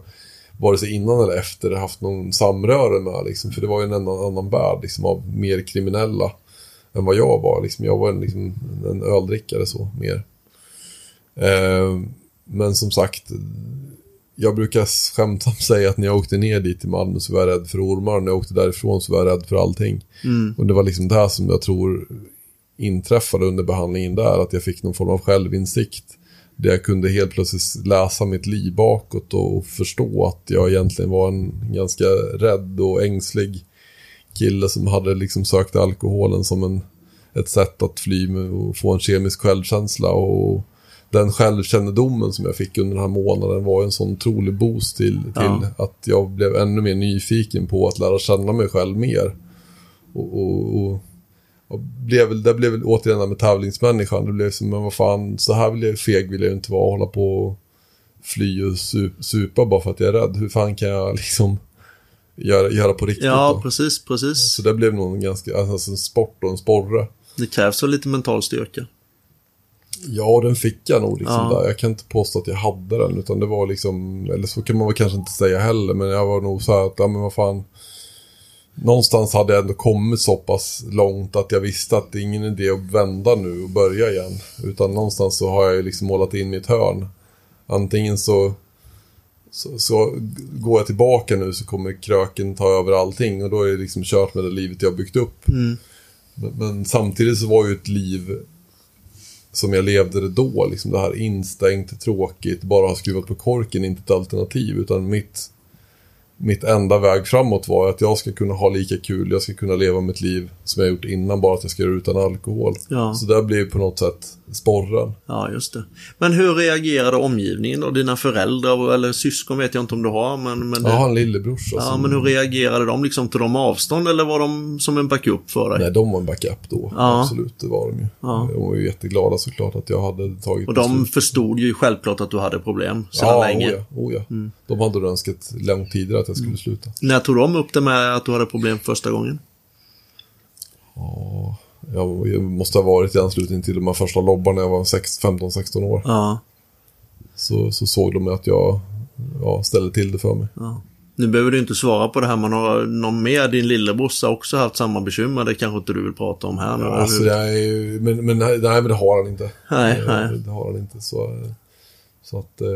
vare sig innan eller efter, haft någon samröre med. Liksom. För det var ju en annan, annan värld liksom, av mer kriminella än vad jag var. Liksom. Jag var en, liksom, en öldrickare så, mer. Eh, men som sagt, jag brukar skämtsamt säga att när jag åkte ner dit till Malmö så var jag rädd för ormar. När jag åkte därifrån så var jag rädd för allting. mm. Och det var liksom det här som jag tror inträffade under behandlingen där. Att jag fick någon form av självinsikt. Där jag kunde helt plötsligt läsa mitt liv bakåt och förstå att jag egentligen var en ganska rädd och ängslig kille som hade liksom sökt alkoholen som en, ett sätt att fly och få en kemisk självkänsla. Och den självkännedomen som jag fick under den här månaden var en sån otrolig boost till, till Ja. att jag blev ännu mer nyfiken på att lära känna mig själv mer. Och, och, och, och blev, det blev väl återigen med tävlingsmänniskan. Det blev som, men vad fan, så här vill jag, feg vill jag inte vara. Hålla på och fly och su, supa bara för att jag är rädd. Hur fan kan jag [laughs] liksom göra, göra på riktigt Ja, då? precis, precis. Så det blev nog en ganska, alltså en sport och en sporre. Det krävs väl lite mental styrka. Ja, den fick jag nog liksom Ja. där. Jag kan inte påstå att jag hade den, utan det var liksom, eller så kan man väl kanske inte säga heller, men jag var nog så här att, ja men vad fan. Någonstans hade jag ändå kommit så pass långt att jag visste att det är ingen idé att vända nu och börja igen. Utan någonstans så har jag ju liksom målat in mitt hörn. Antingen så, så, så går jag tillbaka nu så kommer kröken ta över allting och då är det liksom kört med det livet jag byggt upp. Mm. Men, men samtidigt så var ju ett liv som jag levde det då, liksom det här instängt, tråkigt, bara ha skruvat på korken, inte ett alternativ, utan mitt, mitt enda väg framåt var att jag ska kunna ha lika kul, jag ska kunna leva mitt liv som jag gjort innan, bara att jag ska göra det utan alkohol. Ja. Så det blev på något sätt sporren. Ja, just det. Men hur reagerade omgivningen då? Dina föräldrar eller syskon vet jag inte om du har, men... men det... Jag har en lillebrorsa Ja, som... men hur reagerade de? Liksom, tog de avstånd eller var de som en backup för dig? Nej, de var en backup då. Ja. Absolut, det var de ju. Ja. De var ju jätteglada såklart att jag hade tagit Och de beslut. förstod ju självklart att du hade problem sedan Ja, länge. oh ja, oh ja. De hade önskat långt tidigare att jag skulle sluta. När tog de upp det med att du hade problem första gången? Ja, jag måste ha varit i anslutning till de här första lobbarna när jag var sex- 15-16 år. Ja, Så, så såg de att jag ja, ställde till det för mig. ja. Nu behöver du inte svara på det här, men har någon mer, din lillebrorsa, också haft samma bekymmer? Det kanske inte du vill prata om här nu? eller Alltså, jag är men, men, nej, men det har han inte. Nej, Eh, nej. Det har han inte. Så, eh, så att... Eh,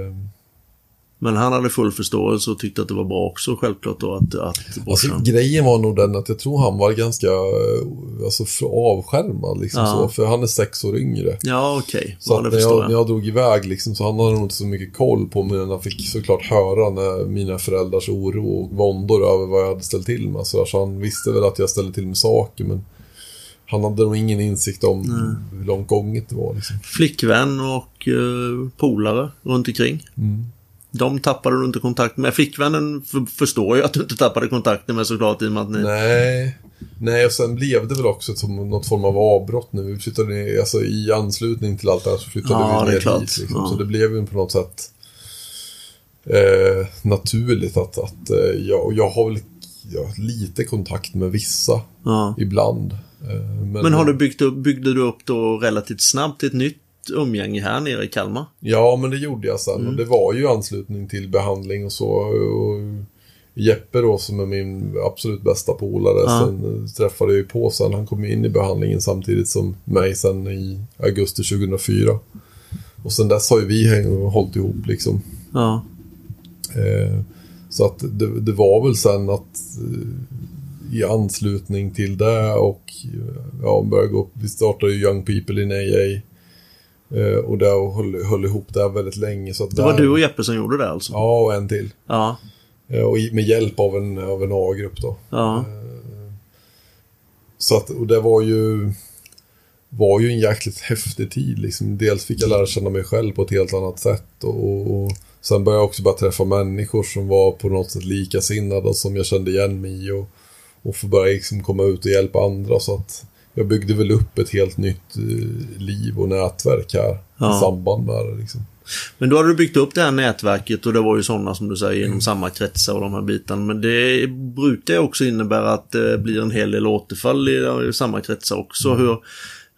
Men han hade full förståelse och tyckte att det var bra också, självklart då, att, att alltså, grejen var nog den att jag tror han var ganska eh, alltså, avskärmad. Liksom, Ja. så, för han är sex år yngre. Ja, okej. Så Ja, att när, förstår jag, när jag drog iväg liksom, så han hade nog inte så mycket koll på mig. Men han fick såklart höra när mina föräldrars oro och våndor över vad jag hade ställt till med. Så, så han visste väl att jag ställde till med saker. Men han hade nog ingen insikt om hur långt gånget det var. Liksom. Flickvän och uh, polare runt omkring. Mm. De tappade du inte kontakt med. Flickvännen för, förstår ju att du inte tappade kontakten med såklart i och med att ni... Nej. Nej, och sen blev det väl också som något form av avbrott nu. Vi flyttade ner, alltså i anslutning till allt det här så flyttade Ja, vi ner klart. hit. Liksom. Ja. Så det blev ju på något sätt eh, naturligt att, att eh, jag, och jag har väl ja, lite kontakt med vissa Ja. ibland. Eh, men, Men har du byggt upp, byggde du upp då relativt snabbt ett nytt umgänge här nere i Kalmar? Ja, men det gjorde jag sen. Mm. Det var ju anslutning till behandling och så. Och Jeppe då, som är min absolut bästa polare, Ja. sen träffade jag ju på sen. Han kom in i behandlingen samtidigt som mig sen i augusti 2004. Och sen dess har ju vi hållit ihop liksom. Ja. Eh, så att det, det var väl sen att eh, i anslutning till det och ja, började gå, vi startade ju Young People in AA. Eh, och där höll, höll ihop det väldigt länge. Så Det var där, du och Jeppe som gjorde det alltså? Ja, och en till. Ja. Eh, och med hjälp av en, av en A-grupp då. Ja. Så att, och det var ju, var ju en jäkligt häftig tid. Liksom. Dels fick jag lära känna mig själv på ett helt annat sätt. Och, och sen började jag också bara träffa människor som var på något sätt likasinnade och som jag kände igen mig i. Och, och få börja liksom komma ut och hjälpa andra. Så att jag byggde väl upp ett helt nytt eh, liv och nätverk här Ja. i samband med det. Liksom. Men då hade du byggt upp det här nätverket och det var ju sådana som du säger Mm. inom samma kretsar och de här bitarna. Men det brukar ju också innebära att det blir en hel del återfall i, i samma kretsar också. Mm. Hur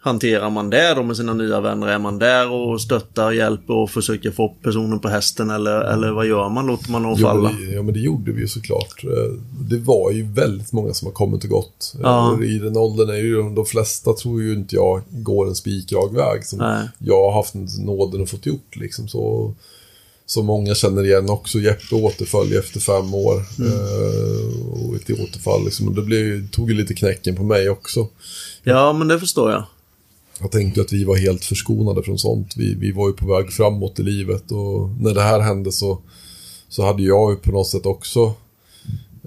hanterar man det då med sina nya vänner? Är man där och stöttar, hjälper och försöker få upp personen på hästen eller, eller vad gör man? Låter man dem falla? ja, men det gjorde vi ju såklart. Eh, Det var ju väldigt många som har kommit och gått. Ja. I den åldern är ju de, flesta tror ju inte jag går en spikrak väg som Nej. jag har haft nåden och fått gjort. Liksom. Så, så många känner igen också. Jeppe återföll efter fem år. Mm. Eh, och ett återfall liksom. Och det blev, tog ju lite knäcken på mig också. Ja, men det förstår jag jag tänkte att vi var helt förskonade från sånt. Vi, vi var ju på väg framåt i livet och när det här hände så, så hade jag ju på något sätt också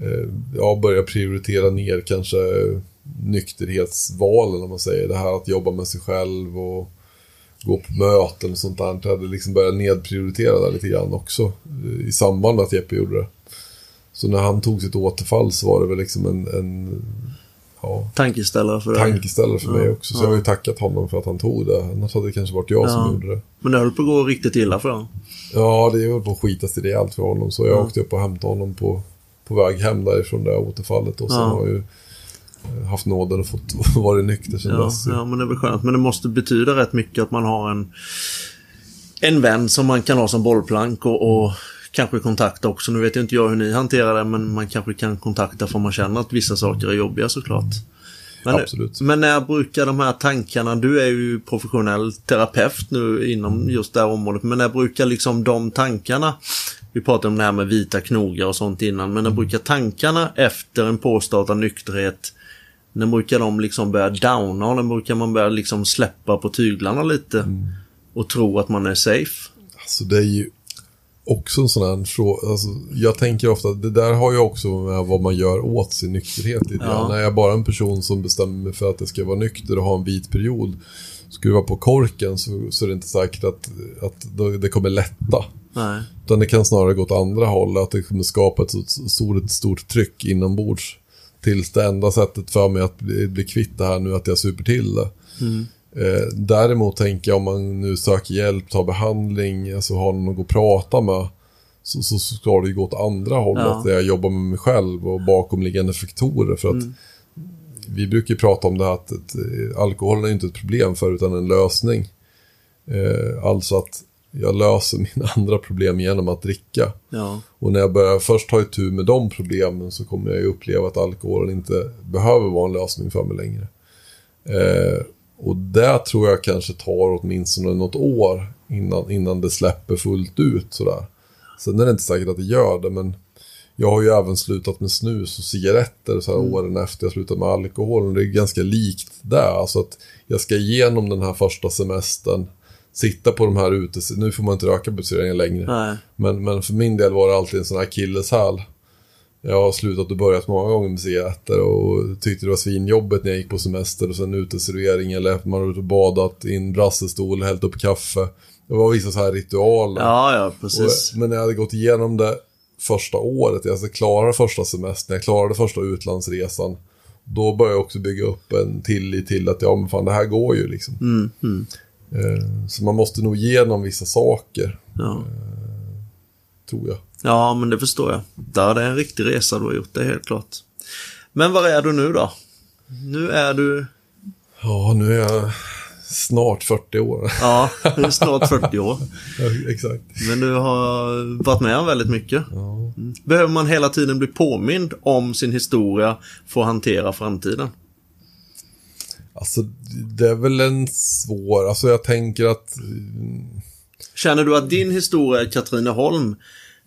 eh, jag börjat prioritera ner kanske nykterhetsvalen om man säger. Det här att jobba med sig själv och gå på möten och sånt där. Jag hade liksom börjat nedprioritera det lite grann också eh, i samband med att Jeppe gjorde det. Så när han tog sitt återfall så var det väl liksom en, en ja, tankeställare för dig. Tankeställare för ja, mig också. Så ja. jag har ju tackat honom för att han tog det. Annars hade det kanske varit jag ja. som gjorde det. Men det höll på att gå riktigt illa för honom. Ja, det höll på att skitas i rejält för honom. Så jag ja. åkte upp och hämtade honom på, på väg hem därifrån det återfallet. Och sen har jag ju eh, haft nåden och fått [laughs] vara nykter sedan ja, dess. Ja, men det är väl skönt. Men det måste betyda rätt mycket att man har en, en vän som man kan ha som bollplank och, och kanske kontakta också. Nu vet jag inte jag hur ni hanterar det, men man kanske kan kontakta för man känner att vissa saker är jobbiga såklart. Men, Absolut. Men när brukar de här tankarna, du är ju professionell terapeut nu inom just det här området, men när brukar liksom de tankarna, vi pratade om det här med vita knogar och sånt innan, men när brukar tankarna efter en påstartad nykterhet, när brukar de liksom börja downa, när brukar man börja liksom släppa på tyglarna lite mm. och tro att man är safe? Alltså det är ju också en sån här fråga. Alltså, jag tänker ofta, det där har ju också med vad man gör åt sin nykterhet lite ja. När jag är bara en person som bestämmer mig för att jag ska vara nykter och ha en vit period. Skruva på korken så, så är det inte säkert att, att det kommer lätta. Nej. Utan det kan snarare gå åt andra hållet, att det kommer skapa ett stort, stort tryck inombords. Tills det enda sättet för mig att bli, bli kvitt det här nu att jag super till det. Mm. Eh, däremot tänker jag om man nu söker hjälp, tar behandling, alltså har någon att prata med. Så, så, så ska det ju gå åt andra hållet, ja. där jag jobbar med mig själv och bakomliggande faktorer. För att mm. vi brukar ju prata om det här att ett, alkoholen är inte ett problem för utan en lösning. Eh, alltså att jag löser [laughs] mina andra problem genom att dricka. Ja. Och när jag börjar först ta itu med de problemen så kommer jag ju uppleva att alkoholen inte behöver vara en lösning för mig längre. Eh, och det tror jag kanske tar åtminstone något år innan, innan det släpper fullt ut sådär. Sen är det inte säkert att det gör det, men jag har ju även slutat med snus och cigaretter så här mm. åren efter jag slutade med alkohol. Det är ganska likt det. Alltså att jag ska igenom den här första semestern, sitta på de här ute... Nu får man inte röka på längre. Men, men för min del var det alltid en sån här akilleshäl. Jag har slutat och börjat många gånger med cigaretter och tyckte det var svinjobbet när jag gick på semester och sen uteservering eller man var ute och badat i en brassestol, hällt upp kaffe. Det var vissa så här ritualer. Ja, ja, precis. Och, men när jag hade gått igenom det första året, jag alltså klarade första semestern, jag klarade första utlandsresan. Då började jag också bygga upp en tillit till att ja, men fan det här går ju liksom. Mm, mm. Eh, så man måste nog igenom vissa saker. Ja. Eh, tror jag. Ja, men det förstår jag. Där det är en riktig resa du har gjort, det är helt klart. Men var är du nu då? Nu är du... Ja, nu är jag snart 40 år. Ja, du är snart 40 år. [laughs] ja, exakt. Men du har varit med om väldigt mycket. Ja. Behöver man hela tiden bli påmind om sin historia för att hantera framtiden? Alltså, det är väl en svår... Alltså, jag tänker att... Känner du att din historia i Katrineholm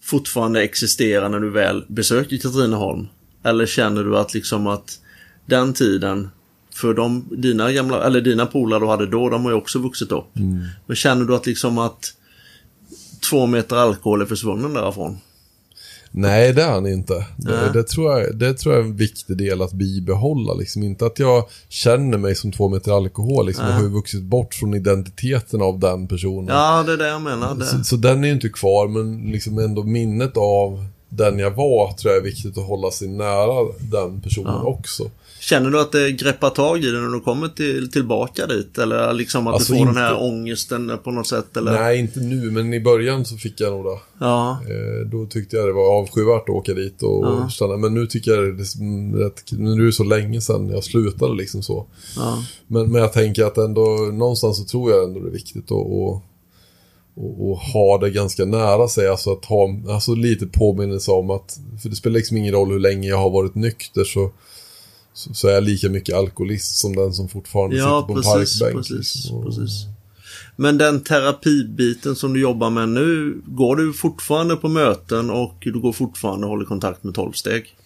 fortfarande existerar när du väl besöker Katrineholm? Eller känner du att liksom att den tiden för de, dina gamla, eller dina polare du hade då, de har ju också vuxit upp. Mm. Men känner du att liksom att två meter alkohol är försvunnen därifrån? Nej, det är han inte. Det, det, tror jag, det tror jag är en viktig del att bibehålla. Liksom. Inte att jag känner mig som två meter alkohol. Liksom. Jag har vuxit bort från identiteten av den personen. Ja, det är det jag menar. Det. Så, så, den är ju inte kvar, men liksom ändå minnet av den jag var tror jag är viktigt att hålla sig nära den personen ja. också. Känner du att det greppar tag i dig när du kommer till, tillbaka dit? Eller liksom att alltså du får inte... den här ångesten på något sätt? Eller? Nej, inte nu, men i början så fick jag nog det. Ja. Eh, då tyckte jag det var avskyvärt att åka dit och ja. känna, men nu tycker jag det är rätt, nu är det så länge sedan jag slutade liksom så. Ja. Men, men jag tänker att ändå, någonstans så tror jag ändå det är viktigt att och, och, och, ha det ganska nära sig. Alltså att ha alltså lite påminnelse om att, för det spelar liksom ingen roll hur länge jag har varit nykter så så, så är jag lika mycket alkoholist som den som fortfarande ja, sitter på precis, en parkbänk. Precis, liksom. precis. Men den terapibiten som du jobbar med nu, går du fortfarande på möten och du går fortfarande och håller kontakt med tolvsteg?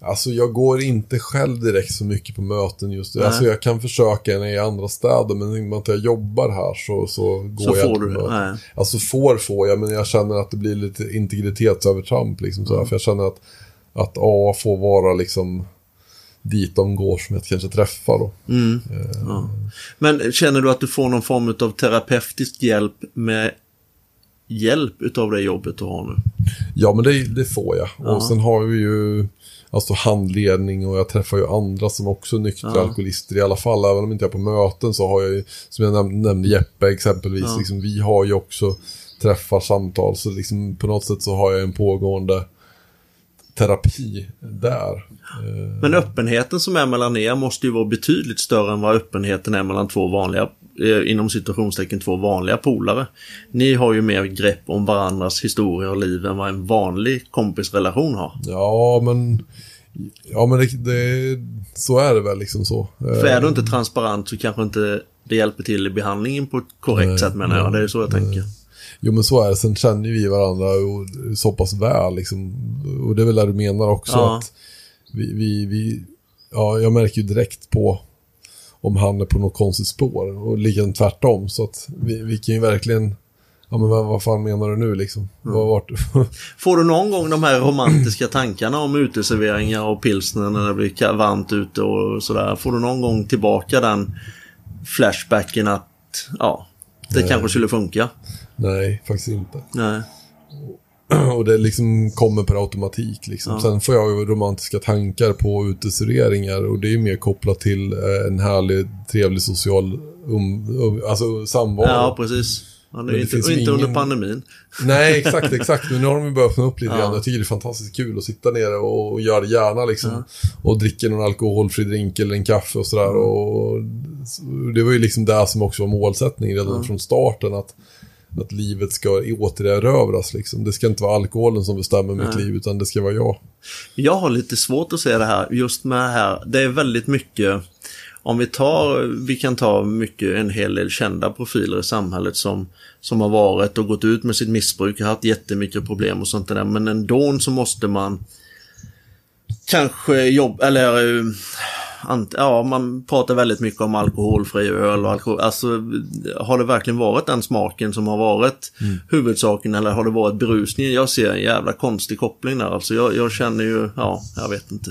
Alltså jag går inte själv direkt så mycket på möten just nu. Nej. Alltså jag kan försöka när jag är i andra städer, men i och med att jag jobbar här så, så går Så jag får inte du på möten. Nej. Alltså får får jag, men jag känner att det blir lite integritetsövertramp. Liksom, sådär, För jag känner att, att A får vara liksom dit de går som jag kanske träffar då. Mm. Ja. Men känner du att du får någon form av terapeutisk hjälp med hjälp utav det jobbet du har nu? Ja, men det, det får jag. Ja. Och sen har vi ju alltså handledning och jag träffar ju andra som också är nyktra Ja. alkoholister i alla fall. Även om inte jag är på möten så har jag ju, som jag näm- nämnde Jeppe exempelvis, liksom, vi har ju också träffar, samtal. Så liksom på något sätt så har jag en pågående terapi där. Eh, Men öppenheten som är mellan er måste ju vara betydligt större än vad öppenheten är mellan två vanliga, eh, inom situationstecken två vanliga polare. Ni har ju mer grepp om varandras historia och liv än vad en vanlig kompisrelation har. Ja, men, ja, men det, det, så är det väl liksom så. Eh, För är du inte transparent så kanske inte det hjälper till i behandlingen på ett korrekt Nej, sätt menar jag. Det är så jag tänker. Jo men så är det, sen känner vi varandra och, så pass väl liksom. Och det är väl det du menar också Ja. att vi, vi, vi, ja jag märker ju direkt på om han är på något konstigt spår och likadant tvärtom. Så att vi, vi kan ju verkligen, ja men vad, vad fan menar du nu liksom? Vad, vart, [laughs] Får du någon gång de här romantiska tankarna om uteserveringar och pilsner när det blir varmt ute och sådär? Får du någon gång tillbaka den flashbacken att ja, det Nej. kanske skulle funka? Nej, faktiskt inte. Nej. [clears throat] Och det liksom kommer per automatik liksom. Ja. Sen får jag romantiska tankar på uteserveringar och det är ju mer kopplat till eh, en härlig, trevlig social um, um, alltså samvaro. Ja, precis. Ja, det det inte, och inte under ingen- pandemin. Nej, exakt, exakt. Men nu har de ju börjat öppna upp lite Ja. grann. Jag tycker det är fantastiskt kul att sitta nere och, och göra det gärna liksom. Och dricka någon alkoholfri drink eller en kaffe och sådär. Och, det var ju liksom det som också var målsättningen redan från starten. Att, att livet ska återerövras liksom. Det ska inte vara alkoholen som bestämmer mitt Nej. liv, utan det ska vara jag. Jag har lite svårt att se det här, just med här. Det är väldigt mycket, om vi tar, vi kan ta mycket, en hel del kända profiler i samhället som, som har varit och gått ut med sitt missbruk, har haft jättemycket problem och sånt där. Men ändå så måste man kanske jobba, eller eh, ja, man pratar väldigt mycket om alkoholfri öl och alkohol. Alltså, har det verkligen varit den smaken som har varit huvudsaken eller har det varit berusningen? Jag ser en jävla konstig koppling där. Alltså, jag, jag känner ju, ja, jag vet inte.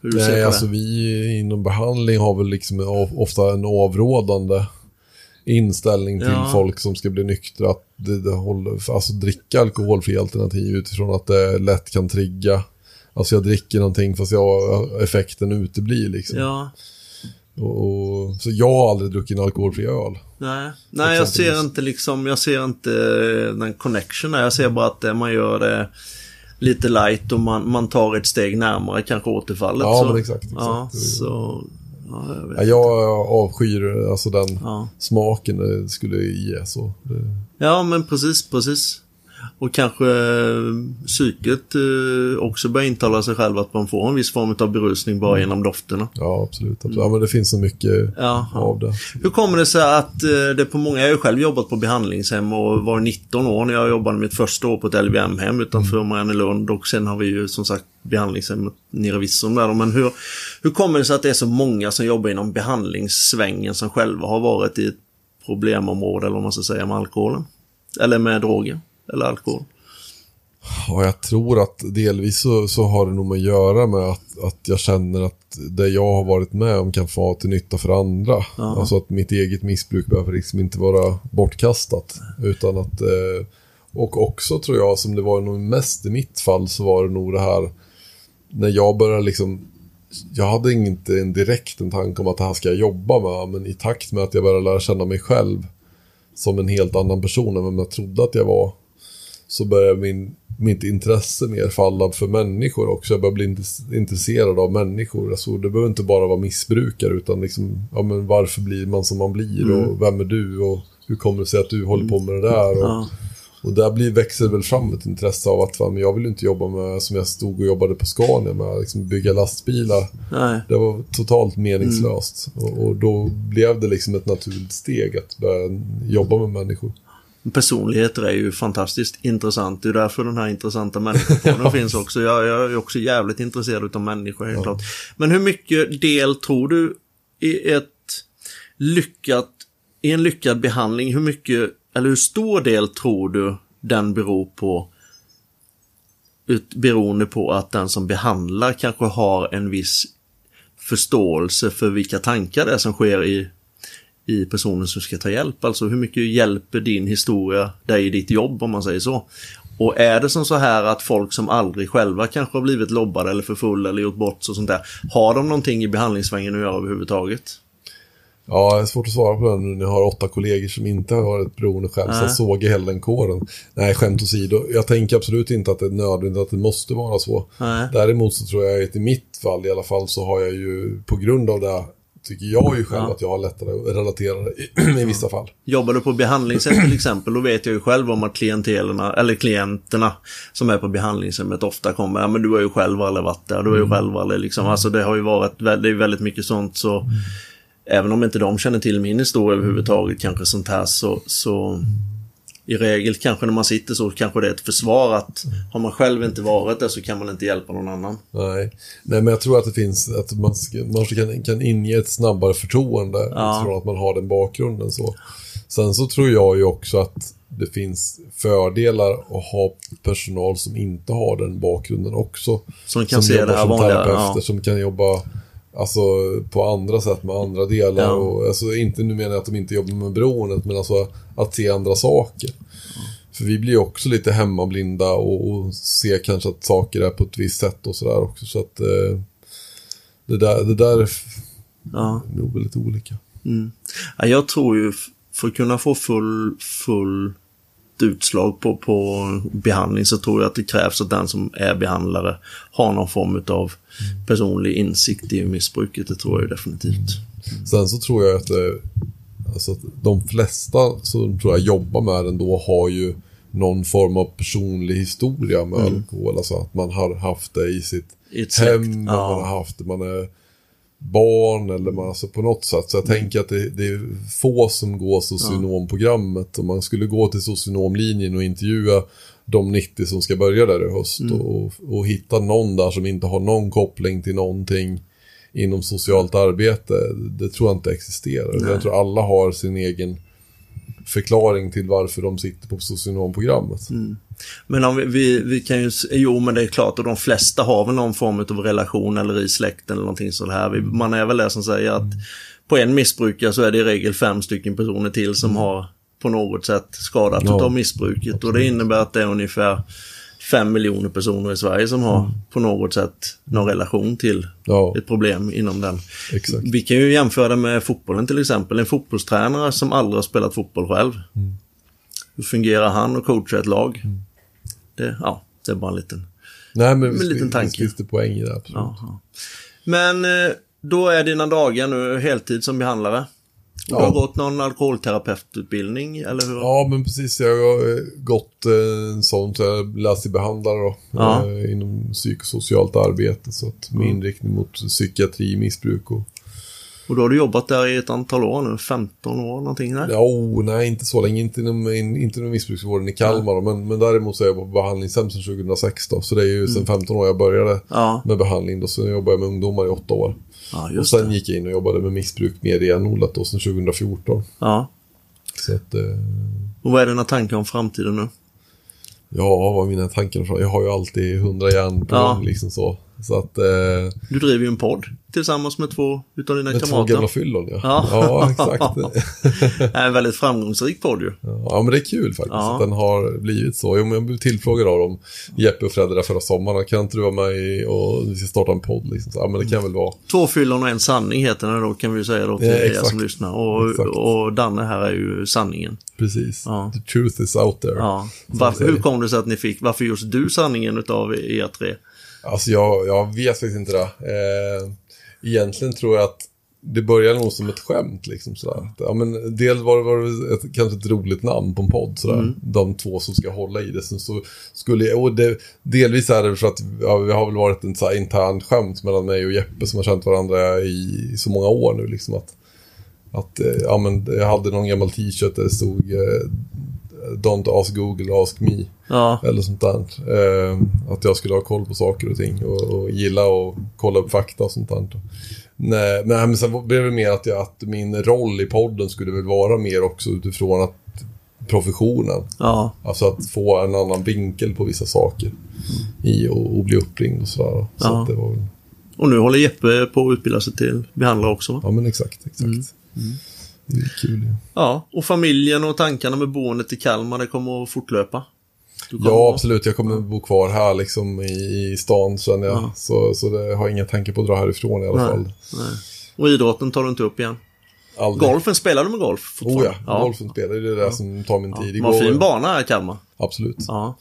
Hur du ser Nej, på alltså det. vi inom behandling har väl liksom ofta en avrådande inställning till Ja. folk som ska bli nyktra. Att det, det håller, alltså dricka alkoholfri alternativ utifrån att det lätt kan trigga. Alltså jag dricker någonting fast jag, effekten uteblir liksom. Ja, Och, så jag har aldrig druckit en alkoholfri öl. nej. Nej, jag ser inte liksom, jag ser inte eh, den connectionen. Jag ser bara att eh, man gör det lite light och man, man tar ett steg närmare kanske återfallet. Ja, så. men exakt, exakt. Ja, så... Ja, jag jag avskyr alltså den Ja. smaken det skulle ge. Så. Det, Ja, men precis, precis. Och kanske eh, psyket eh, också börjar intala sig själv att man får en viss form av berusning bara genom dofterna. ja, absolut. absolut. Ja, men det finns så mycket Ja. av det. Hur kommer det sig att eh, det på många, jag har ju själv jobbat på behandlingshem och var 19 år när jag jobbade mitt första år på ett LVM-hem utanför Mariannelund och sen har vi ju som sagt behandlingshem nere i Virserum där. Men hur, hur kommer det sig att det är så många som jobbar inom behandlingssvängen som själva har varit i ett problemområde eller vad man ska säga med alkoholen? Eller med droger? Eller alkohol? Ja, jag tror att delvis så, så har det nog med att göra med att, att jag känner att det jag har varit med om kan få vara till nytta för andra. Ja. Alltså att mitt eget missbruk behöver liksom inte vara bortkastat. Utan att, eh, och också tror jag, som det var nog mest i mitt fall, så var det nog det här när jag började liksom jag hade inte en direkt en tanke om att det här ska jag jobba med, men i takt med att jag började lära känna mig själv som en helt annan person än vem jag trodde att jag var, så började min, mitt intresse mer falla för människor också. Jag började bli intress- intresserad av människor. Alltså, det behöver inte bara vara missbrukare, utan liksom, ja, men varför blir man som man blir och vem är du och hur kommer det sig att du håller på med det där? Och, Ja. och där blir, växer väl fram ett intresse av att men jag vill inte jobba med, som jag stod och jobbade på Scania med, liksom bygga lastbilar. Nej. Det var totalt meningslöst. Och, och då blev det liksom ett naturligt steg att börja jobba med människor. Personligheter är ju fantastiskt intressant. Det är därför den här intressanta människopodden [laughs] finns också. Jag, jag, är också jävligt intresserad av människor helt ja. klart. Men hur mycket del tror du i ett lyckat, i en lyckad behandling, hur mycket, eller hur stor del tror du den beror på ut, beroende på att den som behandlar kanske har en viss förståelse för vilka tankar det är som sker i, i personen som ska ta hjälp. Alltså hur mycket hjälper din historia dig i ditt jobb om man säger så. Och är det som så här att folk som aldrig själva kanske har blivit lobbade eller för full eller gjort bort sig och sånt där. Har de någonting i behandlingssvängen att göra överhuvudtaget? Ja, det är svårt att svara på den nu när jag har åtta kollegor som inte har ett beroende själv. Så jag såg hela den kåren. Nej, skämt åsido. Jag tänker absolut inte att det är nödvändigt att det måste vara så. Nej. Däremot så tror jag att i mitt fall i alla fall så har jag ju på grund av det tycker jag ju själv ja. att jag har lättare att relatera i, [clears throat] i vissa fall. Jobbar du på behandlingshem till exempel, då vet jag ju själv om att klientelerna, eller klienterna som är på behandlingshemmet ofta kommer, ja men du har ju själv aldrig varit där, du har ju mm. själv aldrig liksom, mm. alltså det har ju varit, det är väldigt mycket sånt så mm även om inte de känner till min historia överhuvudtaget, kanske sånt här, så, så i regel kanske när man sitter så kanske det är ett försvar att har man själv inte varit där så kan man inte hjälpa någon annan. Nej, Nej men jag tror att det finns, att man, man kan, kan inge ett snabbare förtroende ja. utifrån att man har den bakgrunden så. Sen så tror jag ju också att det finns fördelar att ha personal som inte har den bakgrunden också. Som kan som se det här vanliga. Ja. Som kan jobba Alltså på andra sätt med andra delar. Ja. Och, alltså, inte nu menar jag att de inte jobbar med beroendet, men alltså att se andra saker. Mm. För vi blir också lite hemmablinda och, och ser kanske att saker är på ett visst sätt och sådär också. Så att eh, det, där, det där är ja. nog väldigt olika. Mm. Ja, jag tror ju för att kunna få full, full utslag på, på behandling så tror jag att det krävs att den som är behandlare har någon form av personlig insikt i missbruket. Det tror jag definitivt. Sen så tror jag att, det, alltså att de flesta som tror jag jobbar med den då har ju någon form av personlig historia med mm. alkohol. Alltså att man har haft det i sitt It's hem, like, man har haft det, man är barn eller man, alltså på något sätt. Så jag mm. tänker att det, det, är få som går socionomprogrammet. Om man skulle gå till socionomlinjen och intervjua de 90 som ska börja där i höst mm. och, och hitta någon där som inte har någon koppling till någonting inom socialt arbete. Det tror jag inte existerar. Nej. Jag tror alla har sin egen förklaring till varför de sitter på socionomprogrammet. Mm. Men om vi, vi, vi, kan ju, jo men det är klart och de flesta har väl någon form av relation eller i släkten eller någonting sånt här. Man är väl det som säger att på en missbrukare så är det i regel fem stycken personer till som mm. har på något sätt skadat ja, av missbruket. Och det innebär att det är ungefär fem miljoner personer i Sverige som har mm. på något sätt någon relation till ja. ett problem inom den. Exakt. Vi kan ju jämföra det med fotbollen till exempel. En fotbollstränare som aldrig har spelat fotboll själv. Mm. Hur fungerar han och coachar ett lag? Mm. Det, ja, det är bara en liten, Nej, men en liten tanke. Visst, finns det poäng i det, absolut. Aha. Men eh, då är dina dagar nu heltid som behandlare? Du ja. har gått någon alkoholterapeututbildning, eller hur? Ja, men precis. Jag har eh, gått eh, en sån, så jag läst till behandlare då, ja. eh, inom psykosocialt arbete. Så att med mm. inriktning mot psykiatri, missbruk och... Och då har du jobbat där i ett antal år nu, 15 år någonting? Nej? Ja, oh, nej, inte så länge. Inte inom, in, inte inom missbruksvården i Kalmar. Ja. Men, men däremot så är jag på behandlingshem sedan 2006 då. Så det är ju mm. sedan 15 år jag började ja. med behandling. Då, så jobbar jag med ungdomar i 8 år. Ja, och sen det. gick jag in och jobbade med missbruk mer renodlat då sedan 2014. Ja. Så att, eh... Och vad är dina tankar om framtiden nu? Ja, vad är mina tankar? Jag har ju alltid hundra järn på ja. liksom så. Så att... Eh... Du driver ju en podd tillsammans med två utav dina med kamrater. Med två gamla fyllon, ja. Ja, ja exakt. [laughs] en väldigt framgångsrik podd ju. Ja, men det är kul faktiskt ja. att den har blivit så. Jag blev tillfrågad av dem, Jeppe och Fredrik förra sommaren. Kan inte du vara med och vi ska starta en podd? Liksom. Så, ja, men det kan väl vara. Två fyllon och en sanning heter den då, kan vi säga då till ja, er som lyssnar. Och, och Danne här är ju sanningen. Precis. Ja. The truth is out there. Varför, hur kom det sig att ni fick, varför just du sanningen utav er tre? Alltså jag, jag vet faktiskt inte det. Eh, egentligen tror jag att det började nog som ett skämt. Liksom, sådär. Ja, men dels var det, var det ett, kanske ett roligt namn på en podd. Sådär. Mm. De två som ska hålla i det. Sen så skulle och det, delvis är det för att ja, vi har väl varit en så intern skämt mellan mig och Jeppe som har känt varandra i, i så många år nu. Liksom, att, att eh, ja, men jag hade någon gammal t-shirt där det stod eh, Don't ask Google, ask me. Ja, Eller sånt där. Eh, att jag skulle ha koll på saker och ting och, och gilla och kolla upp fakta och sånt där. Nej, men, sen blev det mer att, jag, att min roll i podden skulle väl vara mer också utifrån att professionen. ja, Alltså att få en annan vinkel på vissa saker. I och, och bli uppringd och sådär. Så Ja. att det var och nu håller Jeppe på att utbilda sig till behandlare också va? ja men exakt, exakt. Mm. Det är kul ju. Ja, och familjen och tankarna med boendet i Kalmar, det kommer att fortlöpa. Ja, att- absolut. Jag kommer bo kvar här liksom i, stan känner jag. Ja. Så, så det har inga tankar på att dra härifrån i alla Nej. fall. Nej. Och idrotten tar du inte upp igen? Aldrig. Golfen, spelar du med golf Oh fortfarande? ja, golfen spelar. Det är det där som tar min tid. De har fin Igår, bana här i Kalmar. absolut. Ja.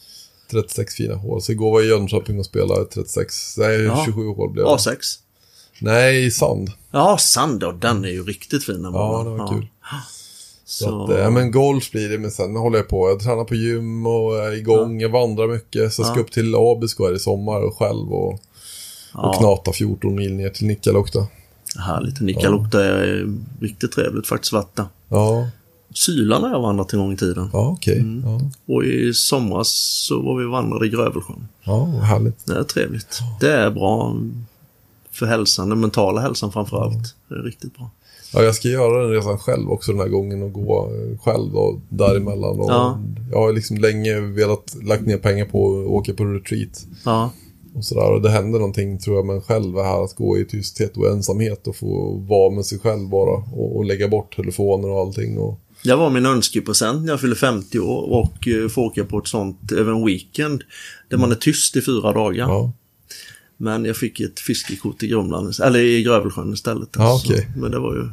36 fina hål. Så igår var jag i Jönköping och spelade 36, nej Ja. 27 hål blev det. A6. Nej, i sand. Ja, Sand då, den är ju riktigt fin den Ja, det var kul. Så Så, att, ja, men golf blir det, men sen håller jag på. Jag tränar på gym och är igång. Jag vandrar mycket. Så jag ska Ja. upp till Abisko här i sommar och själv och, och ja, knata 14 mil ner till Nikkaluokta. härligt. Nikkaluokta är riktigt trevligt faktiskt där. Ja, Sylan har jag vandrat en gång i tiden. ja okej. Mm. Ja, Och i somras så var vi och vandrade i Grövelsjön. ja, härligt. Det är trevligt. Det är bra för hälsan, den mentala hälsan framför allt. Det är riktigt bra. Ja, jag ska göra den resan själv också den här gången och gå eh, själv då, däremellan. Och Ja. Jag har liksom länge velat lagt ner pengar på att åka på retreat Ja, och sådär. Och det händer någonting tror jag med själv här att gå i tysthet och ensamhet och få vara med sig själv bara och, och lägga bort telefoner och allting. Och, Det var min önskepresent när jag fyllde 50 år och eh, få åka på ett sånt, över en weekend, där man är tyst i fyra dagar. ja. Men jag fick ett fiskekort i Grumlan, eller i Grövelsjön istället. Ja, Så- okej. Men det var ju,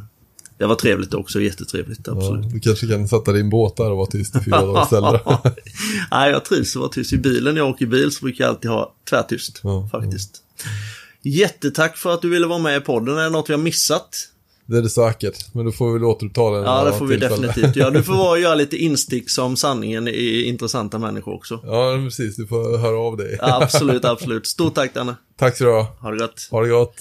det var trevligt också, jättetrevligt, Ja, absolut. du kanske kan sätta din båt där och vara tyst i fyra dagar istället. [laughs] Nej, jag trivs att vara tyst i bilen. När jag åker bil så brukar jag alltid ha tvärtyst, Ja, faktiskt. Jättetack för att du ville vara med i podden. Är det något vi har missat? Det är det säkert, men då får vi väl återuppta den. Ja, det får vi definitivt göra. Du får vara och [laughs] göra lite instick som sanningen i intressanta människor också. Ja, precis. Du får höra av dig. Ja, absolut, [laughs] absolut. Stort tack Danne. Tack så du ha. Ha det gott. Ha det gott.